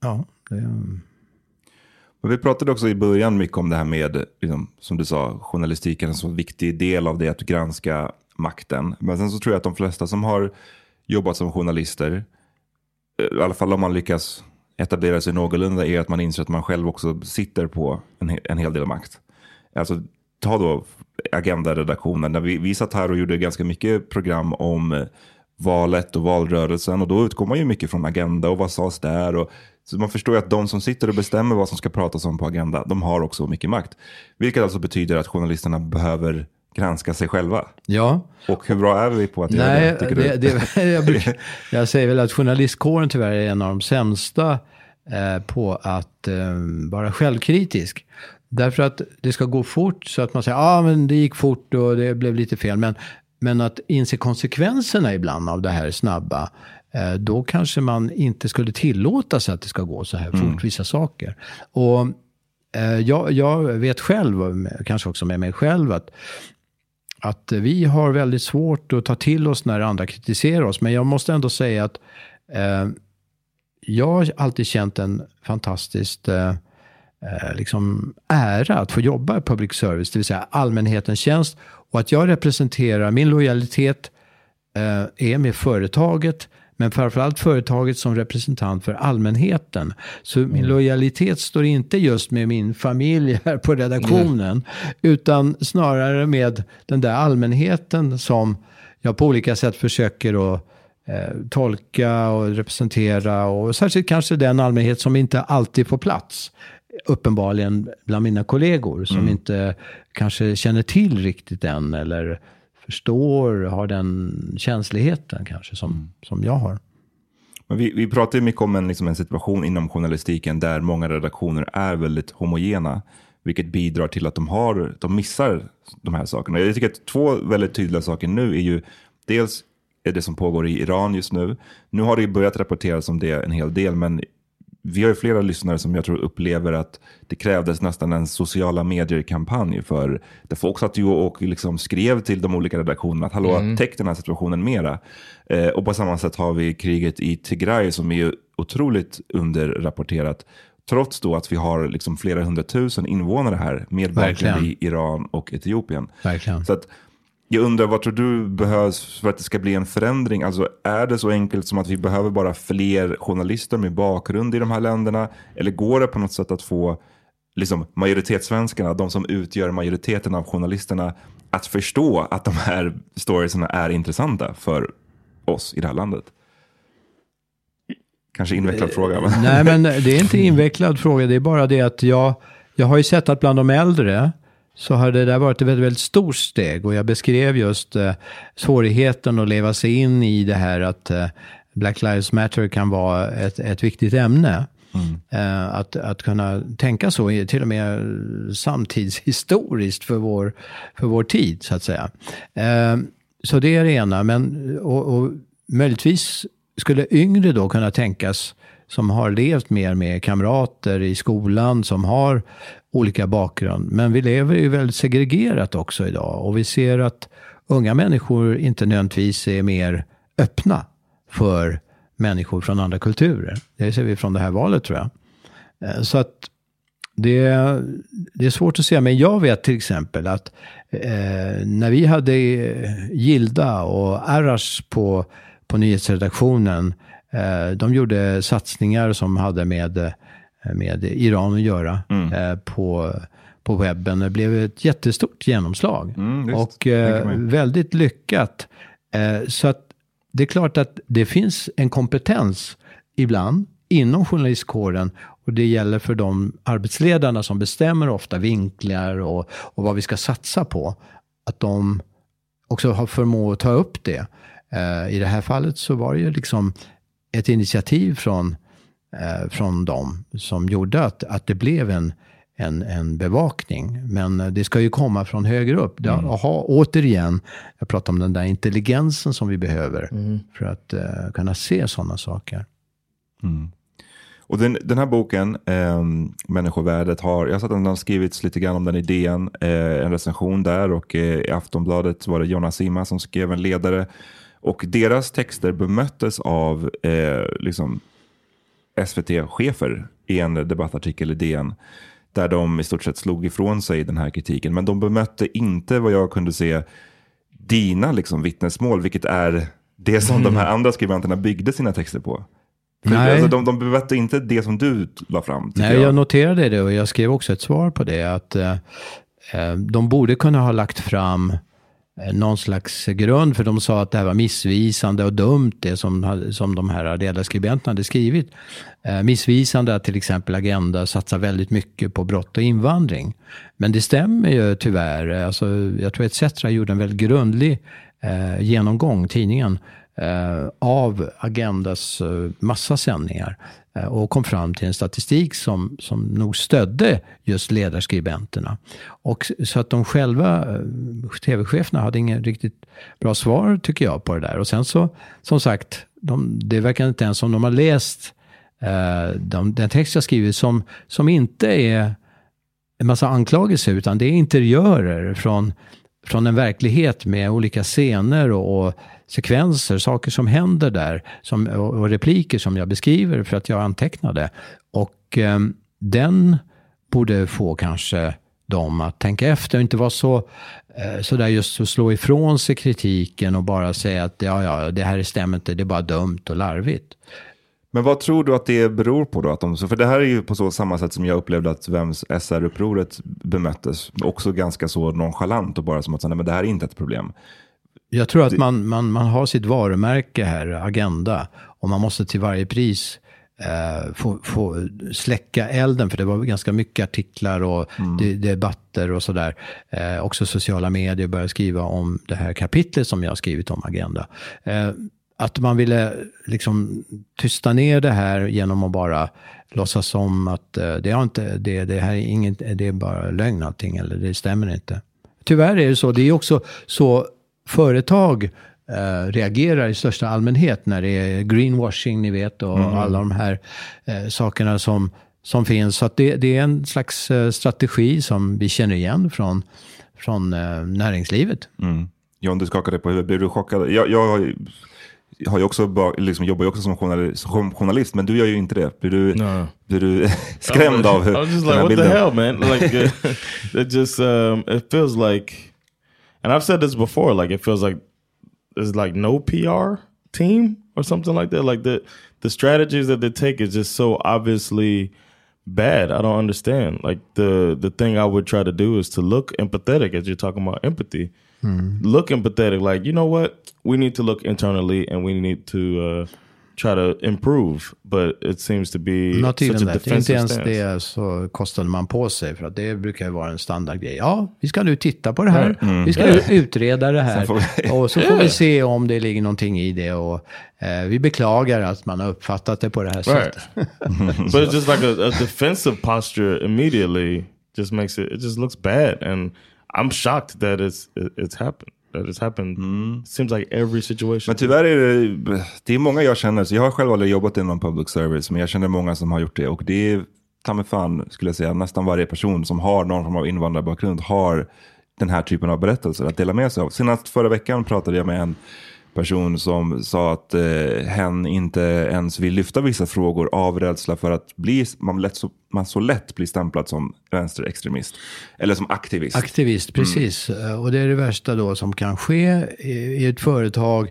ja. Det, men vi pratade också i början mycket om det här med, liksom, som du sa, journalistiken en så viktig del av det att granska makten. Men sen så tror jag att de flesta som har jobbat som journalister, eh, Eh, i alla fall om man lyckas etablera sig någorlunda, är att man inser att man själv också sitter på en, en hel del makt. Alltså, ta då Agenda-redaktionen. Vi, vi satt här och gjorde ganska mycket program om eh, valet och valrörelsen och då utgår man ju mycket från Agenda och vad sades där. Och så man förstår ju att de som sitter och bestämmer vad som ska pratas om på Agenda, de har också mycket makt. Vilket alltså betyder att journalisterna behöver granska sig själva. Ja. Och hur bra är vi på att Nej, göra det? det, det jag, brukar, jag, säger väl att journalistkåren tyvärr är en av de sämsta eh, på att eh, vara självkritisk. Därför att det ska gå fort så att man säger ja ah, men det gick fort och det blev lite fel. Men, men att inse konsekvenserna ibland av det här snabba Eh, då kanske man inte skulle tillåta sig att det ska gå så här fort, mm. vissa saker. Och eh, jag, jag, vet själv, kanske också med mig själv, att, att vi har väldigt svårt att ta till oss när andra kritiserar oss. Men jag måste ändå säga att eh, jag har alltid känt en fantastisk eh, eh, liksom ära att få jobba i public service, det vill säga allmänhetens tjänst. Och att jag representerar, min lojalitet eh, är med företaget, men framförallt företaget som representant för allmänheten. Så min mm. lojalitet står inte just med min familj här på redaktionen, mm. utan snarare med den där allmänheten som jag på olika sätt försöker att eh, tolka och representera. Och särskilt kanske den allmänhet som inte alltid får plats. Uppenbarligen bland mina kollegor som mm. inte kanske känner till riktigt än eller förstår, har den känsligheten kanske som, mm. som jag har. Men vi, vi pratar ju mycket om en, liksom en situation inom journalistiken där många redaktioner är väldigt homogena. Vilket bidrar till att de, har, de missar de här sakerna. Jag tycker att två väldigt tydliga saker nu är ju dels är det som pågår i Iran just nu. Nu har det börjat rapporteras om det en hel del, men vi har ju flera lyssnare som jag tror upplever att det krävdes nästan en sociala medier-kampanj för där folk satt ju och liksom skrev till de olika redaktionerna att hallå, mm. täck den här situationen mera. Eh, och på samma sätt har vi kriget i Tigray som är ju otroligt underrapporterat. Trots då att vi har liksom flera hundratusen invånare här med bakgrund i Iran och Etiopien. Verkligen. Så att, jag undrar, vad tror du behövs för att det ska bli en förändring? Alltså, är det så enkelt som att vi behöver bara fler journalister med bakgrund i de här länderna? Eller går det på något sätt att få liksom, majoritetssvenskarna, de som utgör majoriteten av journalisterna, att förstå att de här storiesarna är intressanta för oss i det här landet? Kanske invecklad eh, fråga. Men. Nej, men det är inte invecklad fråga. Det är bara det att jag, jag har ju sett att bland de äldre så har det där varit ett väldigt, väldigt stort steg. Och jag beskrev just eh, svårigheten att leva sig in i det här att eh, Black Lives Matter kan vara ett, ett viktigt ämne. Eh, att, att kunna tänka så, till och med samtidshistoriskt för vår, för vår tid, så att säga. Eh, så det är det ena, men och, och möjligtvis skulle yngre då kunna tänkas som har levt mer med kamrater i skolan, som har olika bakgrund. Men vi lever ju väldigt segregerat också idag och vi ser att unga människor inte nödvändigtvis är mer öppna för människor från andra kulturer. Det ser vi från det här valet tror jag. Eh, så att det, det är svårt att säga, men jag vet till exempel att eh, när vi hade Gilda och Arash på, på nyhetsredaktionen, eh, de gjorde satsningar som hade med, med Iran att göra Mm. eh, på, på webben. Det blev ett jättestort genomslag Mm, och eh, väldigt lyckat. Eh, så att det är klart att det finns en kompetens ibland inom journalistkåren och det gäller för de arbetsledarna som bestämmer ofta vinklar och, och vad vi ska satsa på. Att de också har förmåga att ta upp det. Eh, I det här fallet så var det ju liksom ett initiativ från, eh, från dem som gjorde att, att det blev en, en, en bevakning. Men det ska ju komma från högre upp. Det, aha, återigen, jag pratar om den där intelligensen som vi behöver för att eh, kunna se sådana saker. Och den, den här boken, eh, Människovärdet, har, jag har sett att den har skrivits lite grann om den i DN, eh, en recension där och eh, i Aftonbladet var det Jonas Sima som skrev en ledare. Och deras texter bemöttes av eh, liksom SVT-chefer i en debattartikel i DN. Där de i stort sett slog ifrån sig den här kritiken. Men de bemötte inte vad jag kunde se dina liksom, vittnesmål, vilket är det som de här andra skribenterna byggde sina texter på. Nej. Alltså, de, de bemötte inte det som du la fram. Nej, jag noterade det och jag skrev också ett svar på det. Att eh, eh, de borde kunna ha lagt fram Eh, någon slags grund, för de sa att det här var missvisande och dumt, det som, som de här ledarskribenterna hade skrivit. Eh, missvisande att till exempel Agenda satsar väldigt mycket på brott och invandring. Men det stämmer ju tyvärr. Alltså, jag tror ETC gjorde en väldigt grundlig eh, genomgång, tidningen, eh, av Agendas eh, massa sändningar eh, och kom fram till en statistik som, som nog stödde just ledarskribenterna. Och så att de själva, eh, tv-cheferna, hade ingen riktigt bra svar tycker jag på det där. Och sen så, som sagt, de, det verkar inte ens som de har läst eh, de, den text jag skrivit som, som inte är en massa anklagelser, utan det är interiörer från, från en verklighet med olika scener och, och sekvenser, saker som händer där som, och, repliker som jag beskriver för att jag antecknade. Och eh, den borde få kanske dem att tänka efter och inte vara så, eh, så där just att slå ifrån sig kritiken och bara säga att ja, ja, det här stämmer inte, det är bara dumt och larvigt. Men vad tror du att det beror på då? Att de, för det här är ju på så samma sätt som jag upplevde att Vems SR-upproret bemöttes. Också ganska så nonchalant och bara som att säga, nej men det här är inte ett problem. Jag tror att man, man, man har sitt varumärke här, Agenda, och man måste till varje pris eh, få, få släcka elden, för det var ganska mycket artiklar och de, debatter och sådär. Eh, också sociala medier började skriva om det här kapitlet som jag har skrivit om Agenda. Eh, att man ville liksom tysta ner det här genom att bara låtsas som att eh, det, har inte, det, det här är inget, det är bara lögn allting, eller det stämmer inte. Tyvärr är det så. Det är också så företag eh, reagerar i största allmänhet när det är greenwashing, ni vet, och alla de här eh, sakerna som, som finns. Så att det, det är en slags eh, strategi som vi känner igen från, från näringslivet. Mm. John, du skakade på huvudet. Blir du chockad? Jag, jag har ju- också, liksom, jobbar ju också som journalist, som journalist, men du gör ju inte det. Blir du, No. blir du skrämd av hur, I was just den like, här what the bilden? hell, man? Like, uh, it just um, it feels like, and I've said this before. Like, it feels like there's like no PR team or something like that. Like the the strategies that they take is just so obviously bad. I don't understand. Like the the thing I would try to do is to look empathetic, as you're talking about empathy. Look empathetic. Like you know what, we need to look internally, and we need to uh, try to improve, but it seems to be Not such even a that. Inte defensive ens stance. det så kostade man på sig. För att det brukar ju vara en standardgrej. Ja, vi ska nu titta på det här. Vi ska nu utreda det här. Och så får vi se om det ligger någonting i det. Och eh, vi beklagar att man har uppfattat det på det här Right. sättet. but it's just like a, a defensive posture immediately just makes it, it just looks bad. And I'm shocked that it's, it, it's happened. That it's happened. Seems like every situation. Men tyvärr är det, det är många jag känner, så jag har själv aldrig jobbat inom public service, men jag känner många som har gjort det. Och det är, ta mig fan, skulle jag säga, nästan varje person som har någon form av invandrarbakgrund har den här typen av berättelser att dela med sig av. Senast förra veckan pratade jag med en person som sa att eh, hen inte ens vill lyfta vissa frågor av rädsla för att bli, man, lätt så, man så lätt blir stämplad som vänsterextremist. Eller som aktivist. Aktivist, precis. Eh, Och det är det värsta då som kan ske i i ett företag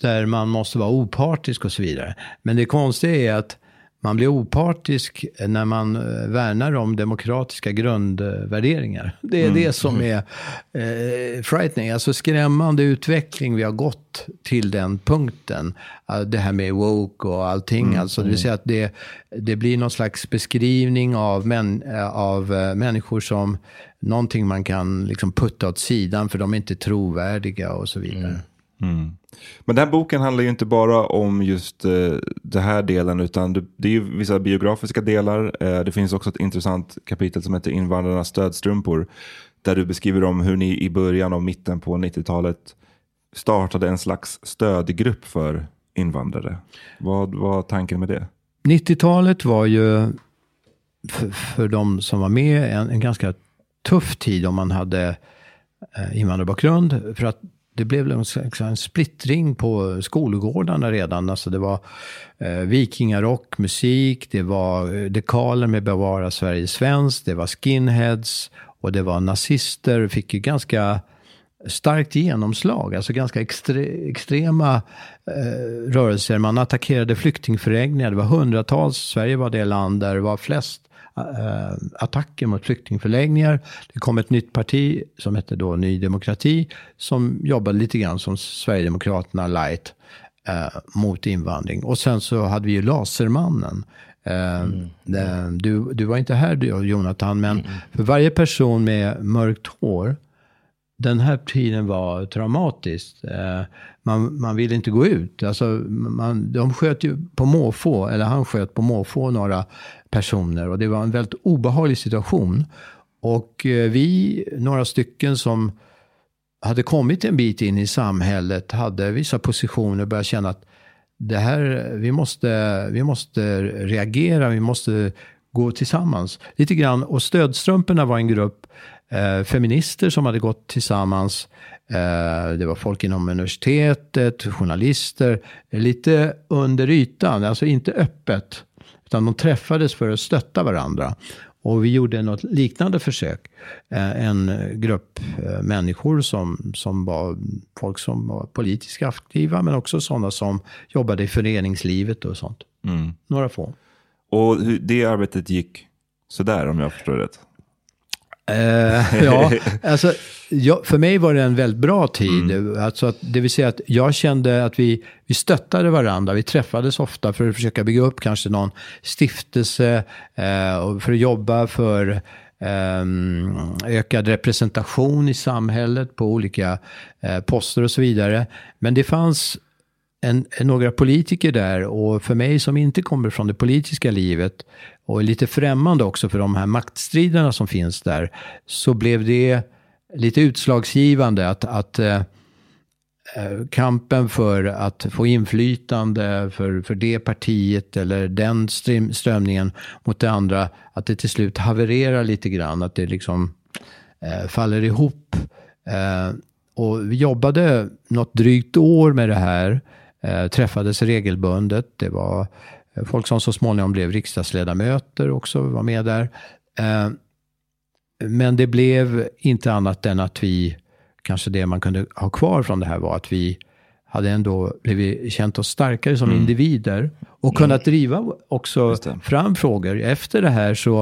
där man måste vara opartisk och så vidare. Men det konstiga är att man blir opartisk när man eh, värnar om demokratiska grundvärderingar. Det är det som är eh, frightening, alltså skrämmande utveckling vi har gått till den punkten. Det här med woke och allting, alltså det vill säga att det, det blir någon slags beskrivning av, män, eh, av eh, människor som någonting man kan liksom putta åt sidan för de är inte trovärdiga och så vidare. Men den här boken handlar ju inte bara om just eh, den här delen, utan det, det är ju vissa biografiska delar. Eh, det finns också ett intressant kapitel som heter Invandrarnas stödstrumpor, där du beskriver om hur ni i början och mitten på 90-talet startade en slags stödgrupp för invandrare. Vad var tanken med det? 90-talet var ju för, för de som var med en, en ganska tuff tid om man hade eh, invandrarbakgrund. För att det blev en, splittring på skolgårdarna redan. Alltså det var eh, vikingarock, musik, det var eh, dekaler med Bevara Sverige svenskt, det var skinheads och det var nazister. Fick ju ganska starkt genomslag, alltså ganska extre, extrema eh, rörelser. Man attackerade flyktingförläggningar, det var hundratals, Sverige var det land där det var flest attacker mot flyktingförläggningar. Det kom ett nytt parti som hette då Ny Demokrati som jobbade lite grann som Sverigedemokraterna light eh, mot invandring. Och sen så hade vi ju Lasermannen. Eh, det- du, du var inte här Jonathan, men för varje person med mörkt hår den här tiden var traumatisk. Eh, man, man ville inte gå ut. Alltså, man, de sköt ju på måfå, eller han sköt på måfå några personer. Och det var en väldigt obehaglig situation. Och eh, vi, några stycken som hade kommit en bit in i samhället, hade vissa positioner och började känna att det här, vi måste, vi måste reagera, vi måste gå tillsammans. Lite grann, och Stödstrumporna var en grupp eh, feminister som hade gått tillsammans. Eh, det var folk inom universitetet, journalister, lite under ytan, alltså inte öppet. Utan de träffades för att stötta varandra. Och vi gjorde något liknande försök. Eh, En grupp människor som, som var folk som var politiskt aktiva, men också sådana som jobbade i föreningslivet och sånt. Några få. Och det arbetet gick sådär om jag förstår rätt. Eh, ja, alltså, jag, för mig var det en väldigt bra tid. Alltså att, det vill säga att jag kände att vi, vi stöttade varandra. Vi träffades ofta för att försöka bygga upp kanske någon stiftelse eh, och för att jobba för ehm, ökad representation i samhället på olika eh, poster och så vidare. Men det fanns en, några politiker där och för mig som inte kommer från det politiska livet och är lite främmande också för de här maktstriderna som finns där, så blev det lite utslagsgivande att, att eh, eh kampen för att få inflytande för, för det partiet eller den strömningen mot det andra, att det till slut havererar lite grann, att det liksom eh, faller ihop. Eh, och vi jobbade något drygt år med det här, eh, träffades regelbundet. Det var eh, folk som så småningom blev riksdagsledamöter också, var med där. Eh, men det blev inte annat än att vi, kanske det man kunde ha kvar från det här var att vi hade ändå blivit känt oss starkare som individer och kunnat driva också fram frågor. Efter det här så,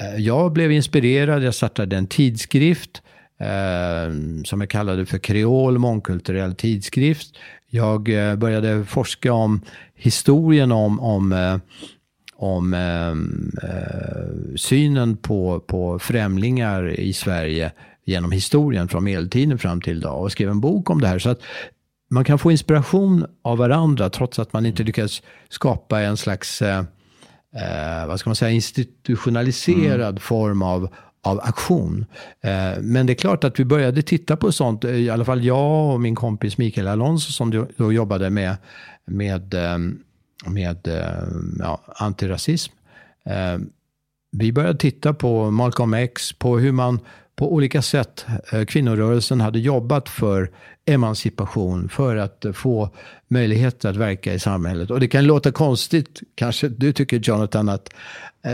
eh, jag blev inspirerad, jag startade en tidskrift eh, som jag kallade för kreol mångkulturell tidskrift. Jag eh, började forska om historien om, om eh, om eh, eh, synen på, på främlingar i Sverige genom historien från medeltiden fram till idag och skrev en bok om det här. Så att man kan få inspiration av varandra trots att man inte lyckas skapa en slags, eh, eh vad ska man säga, institutionaliserad mm. form av, av aktion. Eh, men det är klart att vi började titta på sånt, eh, i alla fall jag och min kompis Mikael Alonso som då, jobbade med, med ehm, med ehm, ja, antirasism. Ehm, vi började titta på Malcolm X, på hur man på olika sätt, eh, kvinnorörelsen hade jobbat för emancipation, för att få möjlighet att verka i samhället. Och det kan låta konstigt, kanske du tycker Jonathan, att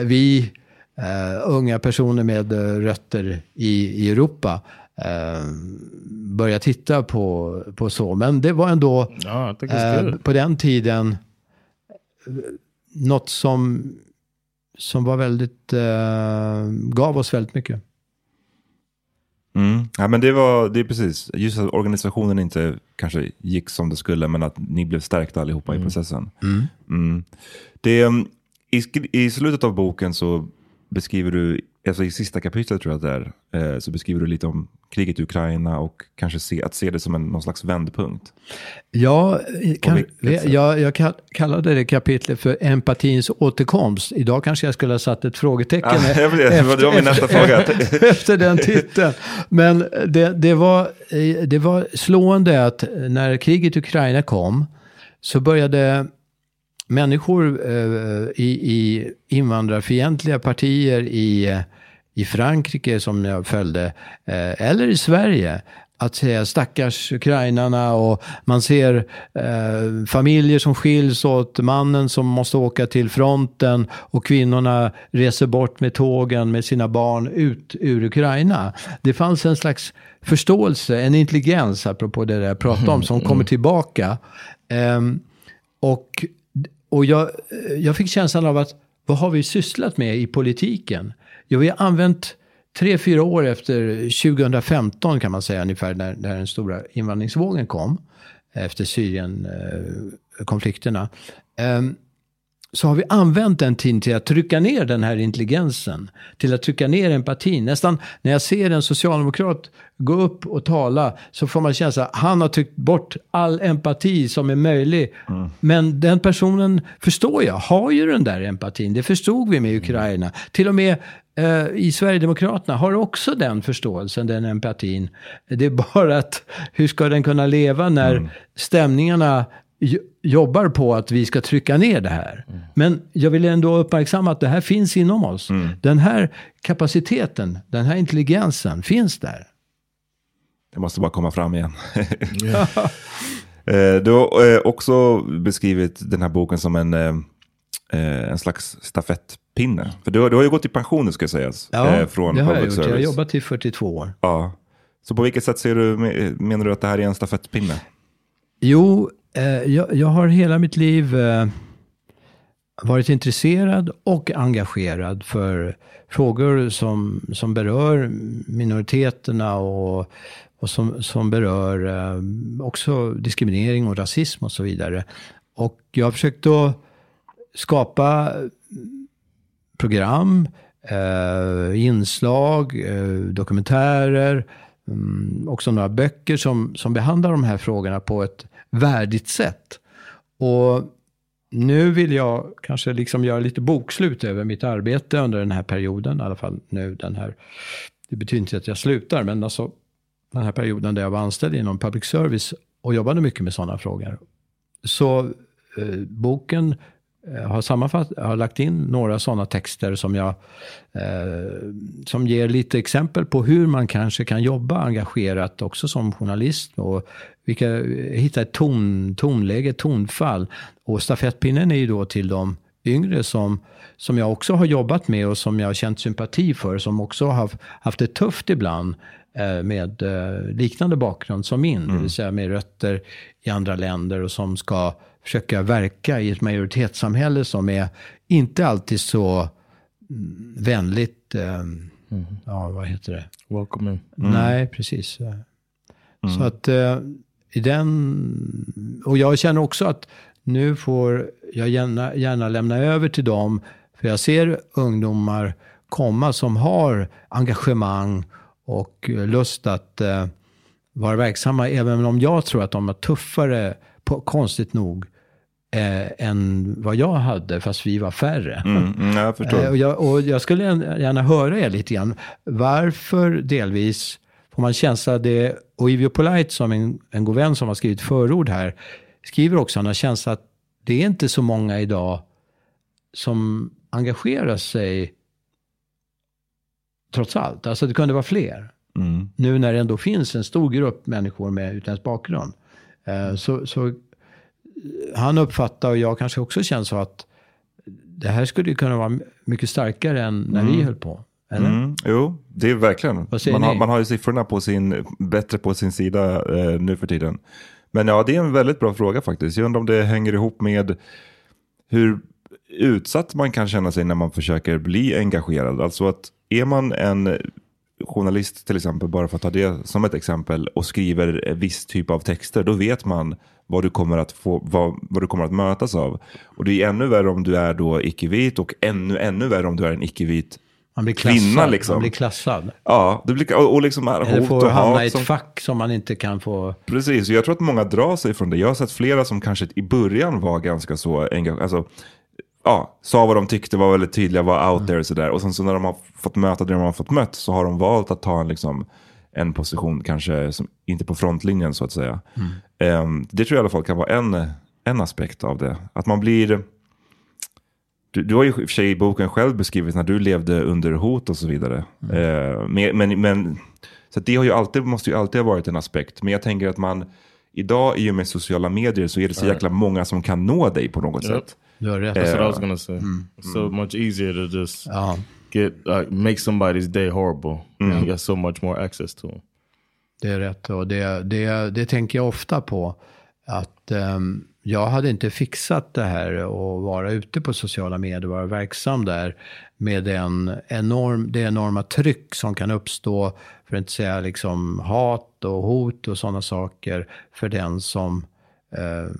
vi uh, unga personer med rötter i, i Europa uh, börjar titta på, på så. Men det var ändå ja, uh, på den tiden något som, som var väldigt, eh, gav oss väldigt mycket. Mm. Ja, men det var det är precis, just att organisationen inte kanske gick som det skulle, men att ni blev stärkta allihopa mm. i processen. Mm. mm. Det, i, I slutet av boken så beskriver du alltså i sista kapitlet tror jag att det är, eh, så beskriver du lite om kriget i Ukraina och kanske se, att se det som en, någon slags vändpunkt. Ja, kan, jag, jag kallade det kapitlet för empatins återkomst. Idag kanske jag skulle ha satt ett frågetecken ja, efter, det var min nästa fråga. efter den titeln. Men det, det, var, det var slående att när kriget i Ukraina kom så började människor eh, i, i invandrarfientliga partier i, i Frankrike som jag följde, eh, eller i Sverige, att säga stackars ukrainarna och man ser eh, familjer som skiljs åt, mannen som måste åka till fronten och kvinnorna reser bort med tågen med sina barn ut ur Ukraina. Det fanns en slags förståelse, en intelligens, apropå det där jag pratade om, som kommer tillbaka. Eh, och och jag, eh, jag fick känslan av att vad har vi sysslat med i politiken? Jo, vi har använt tre, fyra år efter 2015 kan man säga ungefär när, när den stora invandringsvågen kom. Efter Syrienkonflikterna. Eh, så har vi använt den tiden till att trycka ner den här intelligensen. Till att trycka ner empatin. Nästan när jag ser en socialdemokrat gå upp och tala så får man känsla att han har tryckt bort all empati som är möjlig. Mm. Men den personen, förstår jag, har ju den där empatin. Det förstod vi med Ukraina. Mm. Till och med eh, i Sverigedemokraterna har också den förståelsen, den empatin. Det är bara att hur ska den kunna leva när mm. stämningarna jobbar på att vi ska trycka ner det här. Mm. Men jag vill ändå uppmärksamma att det här finns inom oss. Mm. Den här kapaciteten, den här intelligensen finns där. Det måste bara komma fram igen. Eh, du har eh, också beskrivit den här boken som en, eh, en slags stafettpinne. För du har, du har ju gått i pension, ska sägas. Ja, från det har jag gjort. Service. Jag har jobbat i 42 år. Ja. Så på vilket sätt ser du, menar du att det här är en stafettpinne? Jo, Eh, jag, jag, har hela mitt liv eh, varit intresserad och engagerad för frågor som, som berör minoriteterna och, och som, som berör eh, också diskriminering och rasism och så vidare. Och jag har försökt att skapa eh, program, eh, inslag, eh, dokumentärer, um, också några böcker som, som behandlar de här frågorna på ett värdigt sätt. Och nu vill jag kanske liksom göra lite bokslut över mitt arbete under den här perioden. I alla fall nu den här. Det betyder inte att jag slutar, men alltså den här perioden där jag var anställd inom public service och jobbade mycket med sådana frågor. Så eh, boken Eh, har, sammanfatt, har lagt in några sådana texter som, jag, eh, som ger lite exempel på hur man kanske kan jobba engagerat också som journalist. Och vilka, hitta ett ton, tonläge, tonfall. Och stafettpinnen är ju då till de yngre som, som jag också har jobbat med och som jag har känt sympati för. Som också har haft det tufft ibland eh, med eh, liknande bakgrund som min. Mm. Det vill säga med rötter i andra länder och som ska försöka verka i ett majoritetssamhälle som är inte alltid så mm, vänligt eh, ja, vad heter det? Welcoming. Nej, precis. Så att eh, i den... Och jag känner också att nu får jag gärna, gärna lämna över till dem. För jag ser ungdomar komma som har engagemang och lust att eh, vara verksamma. Även om jag tror att de är tuffare, på, konstigt nog, eh, än vad jag hade, fast vi var färre. Mm, mm, jag förstår. Eh, Och jag, och jag skulle gärna höra er lite grann. Varför delvis får man känsla det, och Ivio Polite som en, en god vän som har skrivit förord här, skriver också, han har känsla att det är inte så många idag som engagerar sig trots allt. Alltså det kunde vara fler. Mm. Nu när det ändå finns en stor grupp människor med utländsk bakgrund. Eh, så, så han uppfattar, och jag kanske också känner så att det här skulle ju kunna vara mycket starkare än när vi höll på. Eller? Mm, jo, det är verkligen. Man har, man har ju siffrorna på sin, bättre på sin sida eh, nu för tiden. Men ja, det är en väldigt bra fråga faktiskt. Jag undrar om det hänger ihop med hur utsatt man kan känna sig när man försöker bli engagerad. Alltså att är man en journalist till exempel, bara för att ta det som ett exempel, och skriver viss typ av texter, då vet man vad du kommer att, få, vad, vad du kommer att mötas av. Och det är ännu värre om du är då icke-vit och ännu, ännu värre om du är en icke-vit Man blir klassad. kvinna. Liksom. Man blir klassad. Ja, det blir, och, och liksom är Eller hot får och hamna i ett Som, fack som man inte kan få... precis, och jag tror att många drar sig från det. Jag har sett flera som kanske i början var ganska så engagerade. Alltså, ja, sa vad de tyckte, var väldigt tydliga, var out there och sådär. Och sen så när de har fått möta det de har fått mött så har de valt att ta en, liksom, en position, kanske som, inte på frontlinjen så att säga. Ehm, det tror jag i alla fall kan vara en, en aspekt av det. Att man blir... Du, du har ju i och för sig i boken själv beskrivit när du levde under hot och så vidare. Eh, men, men, men, så det har ju alltid, måste ju alltid ha varit en aspekt. Men jag tänker att man idag i och med sociala medier så är det så jäkla många som kan nå dig på något Yep. sätt. Du har rätt. That's what I Yeah. was gonna say. It's so much easier to just Ja, get like make somebody's day horrible. You got so much more access to them. det är rätt. Och det, det, det tänker jag ofta på. Att ehm, jag hade inte fixat det här och vara ute på sociala medier, vara verksam där med den enorm, det enorma tryck som kan uppstå, för att inte säga liksom hat och hot och sådana saker för den som eh,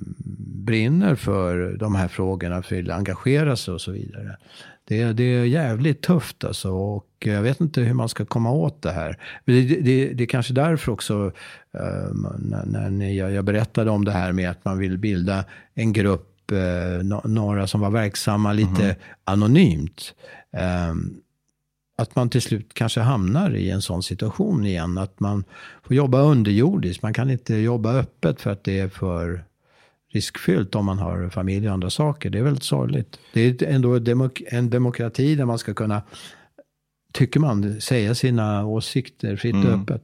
brinner för de här frågorna, vill engagera sig och så vidare. Det, det är jävligt tufft alltså och jag vet inte hur man ska komma åt det här. Men Det, det, det är kanske därför också, eh, när, när ni, jag, berättade om det här med att man vill bilda en grupp, eh, några som var verksamma lite anonymt. Eh, att man till slut kanske hamnar i en sån situation igen. Att man får jobba underjordiskt. Man kan inte jobba öppet för att det är för riskfyllt om man har familj och andra saker. Det är väldigt sorgligt. Det är ändå demok- en demokrati där man ska kunna, tycker man, säga sina åsikter fritt och öppet.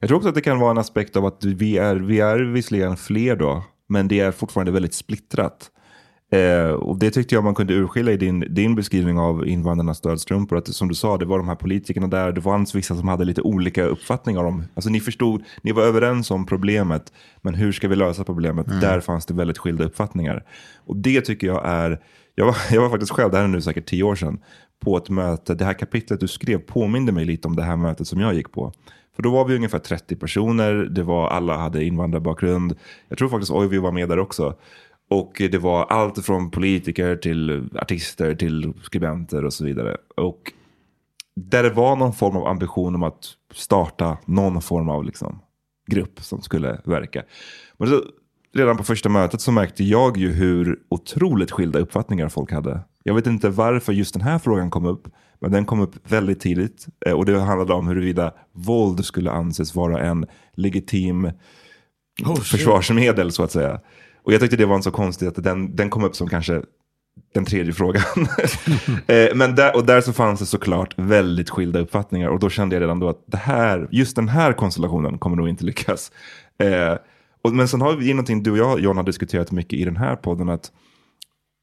Jag tror också att det kan vara en aspekt av att vi är, vi är visserligen fler då, men det är fortfarande väldigt splittrat. Eh, och det tyckte jag man kunde urskilja i din, din beskrivning av invandrarnas stödstrumpor. Att som du sa, det var de här politikerna där, det fanns vissa som hade lite olika uppfattningar om, alltså ni förstod, ni var överens om problemet, men hur ska vi lösa problemet? Där fanns det väldigt skilda uppfattningar. Och det tycker jag är, jag var, jag var faktiskt själv, det här är nu säkert tio år sedan, på ett möte, det här kapitlet du skrev påminde mig lite om det här mötet som jag gick på. För då var vi ungefär 30 personer, det var, alla hade invandrarbakgrund. Jag tror faktiskt Oivi var med där också. Och det var allt från politiker till artister till skribenter och så vidare. Och där det var någon form av ambition om att starta någon form av liksom, grupp som skulle verka. Men så, redan på första mötet så märkte jag ju hur otroligt skilda uppfattningar folk hade. Jag vet inte varför just den här frågan kom upp, men den kom upp väldigt tidigt. Eh, Och det handlade om huruvida våld skulle anses vara en legitim försvarsmedel så att säga. Och jag tyckte det var en så konstigt att den, den kom upp som kanske den tredje frågan. Eh, men där, och där så fanns det såklart väldigt skilda uppfattningar. Och då kände jag redan då att det här, just den här konstellationen kommer nog inte lyckas. Eh, och, men sen har vi någonting du och jag, John, har diskuterat mycket i den här podden. att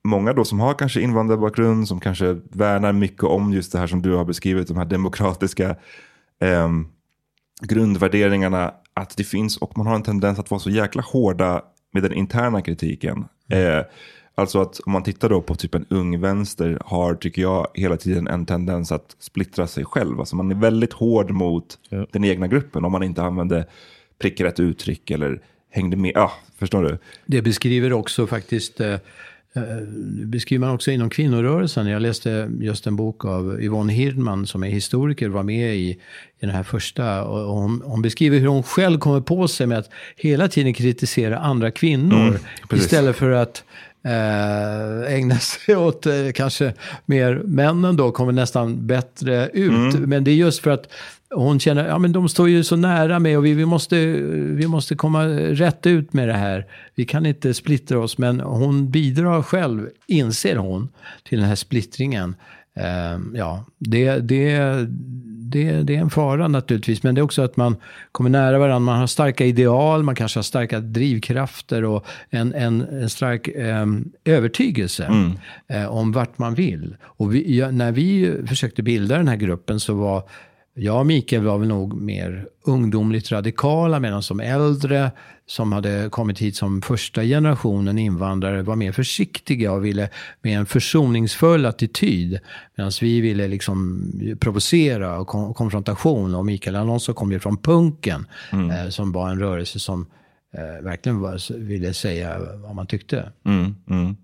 Många då som har kanske invandrarbakgrund, som kanske värnar mycket om just det här som du har beskrivit, de här demokratiska eh, grundvärderingarna. Att det finns, och man har en tendens att vara så jäkla hårda med den interna kritiken. Eh, Alltså att om man tittar då på typ en ung vänster har, tycker jag, hela tiden en tendens att splittra sig själv. Alltså man är väldigt hård mot den egna gruppen om man inte använder prickrätt uttryck eller hängde med. Ja, förstår du? Det beskriver också faktiskt eh, beskriver man också inom kvinnorörelsen. Jag läste just en bok av Yvonne Hirdman som är historiker, var med i, i den här första. Och hon, hon beskriver hur hon själv kommer på sig med att hela tiden kritisera andra kvinnor. Mm, istället för att eh, ägna sig åt eh, kanske mer männen då, kommer nästan bättre ut. Mm. Men det är just för att hon känner, ja men de står ju så nära mig och vi, vi, måste, vi måste komma rätt ut med det här. Vi kan inte splittra oss, men hon bidrar själv, inser hon, till den här splittringen. Eh, ja, det, det, det, det är en fara naturligtvis, men det är också att man kommer nära varandra. Man har starka ideal, man kanske har starka drivkrafter och en, en, en stark eh, övertygelse eh, om vart man vill. Och vi, ja, när vi försökte bilda den här gruppen så var jag och Mikael var väl nog mer ungdomligt radikala medan som äldre som hade kommit hit som första generationen invandrare var mer försiktiga och ville med en försoningsfull attityd. Medan vi ville liksom provocera och kon- konfrontation. Och Mikael Alonso kom ju från punken eh, som var en rörelse som eh, verkligen var, ville säga vad man tyckte. Mm, mm.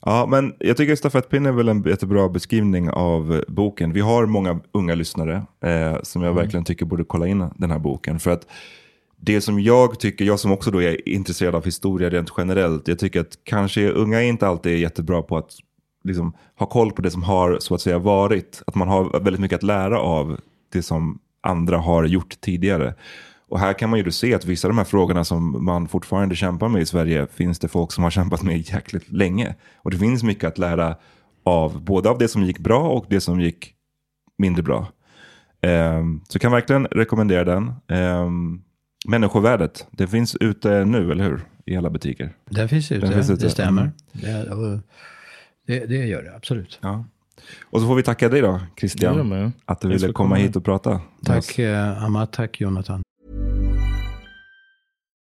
Ja, men jag tycker stafettpinne är väl en jättebra beskrivning av boken. Vi har många unga lyssnare eh, som jag verkligen tycker borde kolla in den här boken. För att det som jag tycker, jag som också då är intresserad av historia rent generellt, jag tycker att kanske unga inte alltid är jättebra på att liksom, ha koll på det som har så att säga varit. Att man har väldigt mycket att lära av det som andra har gjort tidigare. Och här kan man ju då se att vissa av de här frågorna som man fortfarande kämpar med i Sverige finns det folk som har kämpat med jäkligt länge. Och det finns mycket att lära av både av det som gick bra och det som gick mindre bra. Ehm, så jag kan verkligen rekommendera den. Ehm, Människovärdet, det finns ute nu, eller hur? I alla butiker. Den finns ute, Den finns ute. det stämmer. Mm. Det, och det, det gör det, absolut. Ja. Och så får vi tacka dig då, Christian, att du ville komma hit och prata. Tack eh, Amat, tack Jonathan.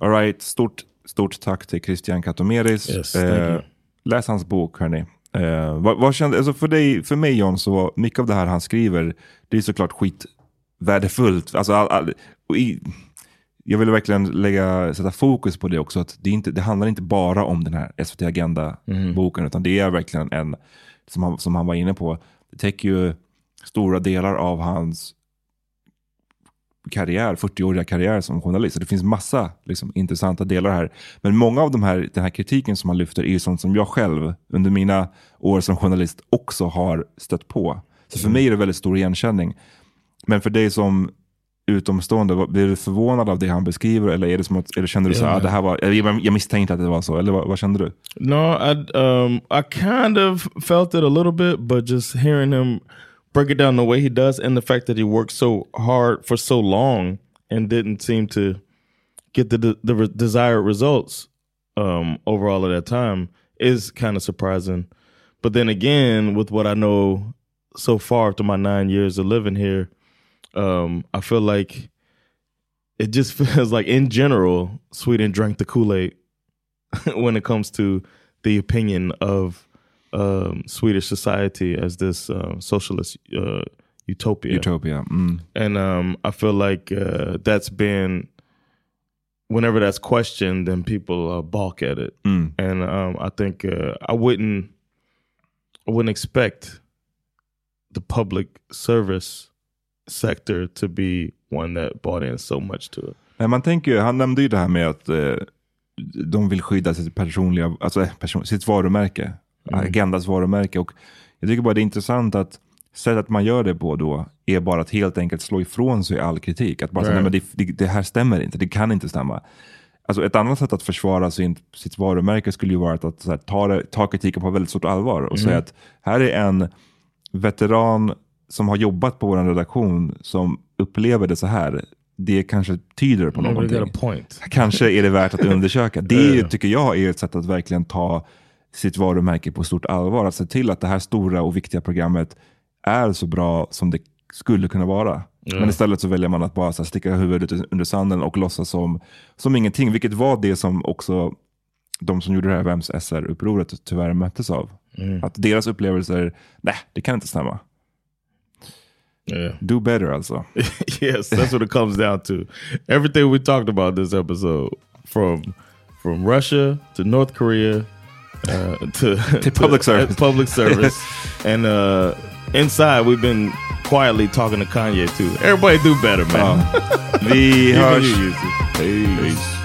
All right, stort, stort tack till Christian Katomeris. Yes, you. läs hans bok, hörni. Eh, vad, vad kände, alltså för, dig, för mig John, så var mycket av det här han skriver, det är såklart skitvärdefullt. Alltså, all, all, i, jag vill verkligen lägga, sätta fokus på det också. Att det, inte, det handlar inte bara om den här SVT Agenda-boken, utan det är verkligen en, som han, som han var inne på, det täcker ju stora delar av hans karriär, 40-åriga karriär som journalist. Så det finns massa liksom, intressanta delar här. Men många av de här, den här kritiken som han lyfter är sånt som jag själv under mina år som journalist också har stött på. Så för mig är det väldigt stor igenkänning. Men för dig som utomstående, blir du förvånad av det han beskriver eller är det som att, eller kände du så här, Ja. ah, det här var, jag, jag misstänkte att det var så, eller vad, vad kände du? No, I um I kind of felt it a little bit, but just hearing him break it down the way he does, and the fact that he worked so hard for so long and didn't seem to get the the re- desired results um over all of that time is kind of surprising. But then again, with what I know so far after my nine years of living here, um, I feel like it just feels like in general, Sweden drank the Kool-Aid when it comes to the opinion of um, Swedish society as this uh, socialist uh, utopia. Utopia. Mm. And um, I feel like uh, that's been, whenever that's questioned, then people uh, balk at it. Mm. And um, I think uh, I wouldn't, I wouldn't expect the public service sector to be one that bought in so much to it. Men man tänker ju, han nämnde ju det här med att eh, de vill skydda sitt personliga, alltså person, sitt varumärke, Mm. Agendas varumärke. Och jag tycker bara det är intressant att sättet man gör det på då är bara att helt enkelt slå ifrån sig all kritik. Att bara säga, Right. nej men det, det, här stämmer inte, det kan inte stämma. Alltså ett annat sätt att försvara sin, sitt varumärke skulle ju vara att, att här, ta, ta kritiken på väldigt stort allvar och Mm. säga att här är en veteran som har jobbat på vår redaktion som upplever det så här. Det kanske tyder på någonting. Kanske är det värt att undersöka. Det tycker jag är ett sätt att verkligen ta sitt varumärke på stort allvar. Att se till att det här stora och viktiga programmet är så bra som det skulle kunna vara. Ja. Men istället så väljer man att bara så sticka huvudet under sanden och låtsas som, som ingenting. Vilket var det som också de som gjorde det här Vems SR-upproret tyvärr möttes av. Mm. Att deras upplevelser, nej det kan inte stämma. Yeah. Do better alltså. yes, that's what it comes down to. Everything we talked about this episode, from from Russia to North Korea uh, to, To public service. public service, and uh, inside we've been quietly talking to Kanye too. Everybody do better, man. Even hörs. you, Yuzi. Peace.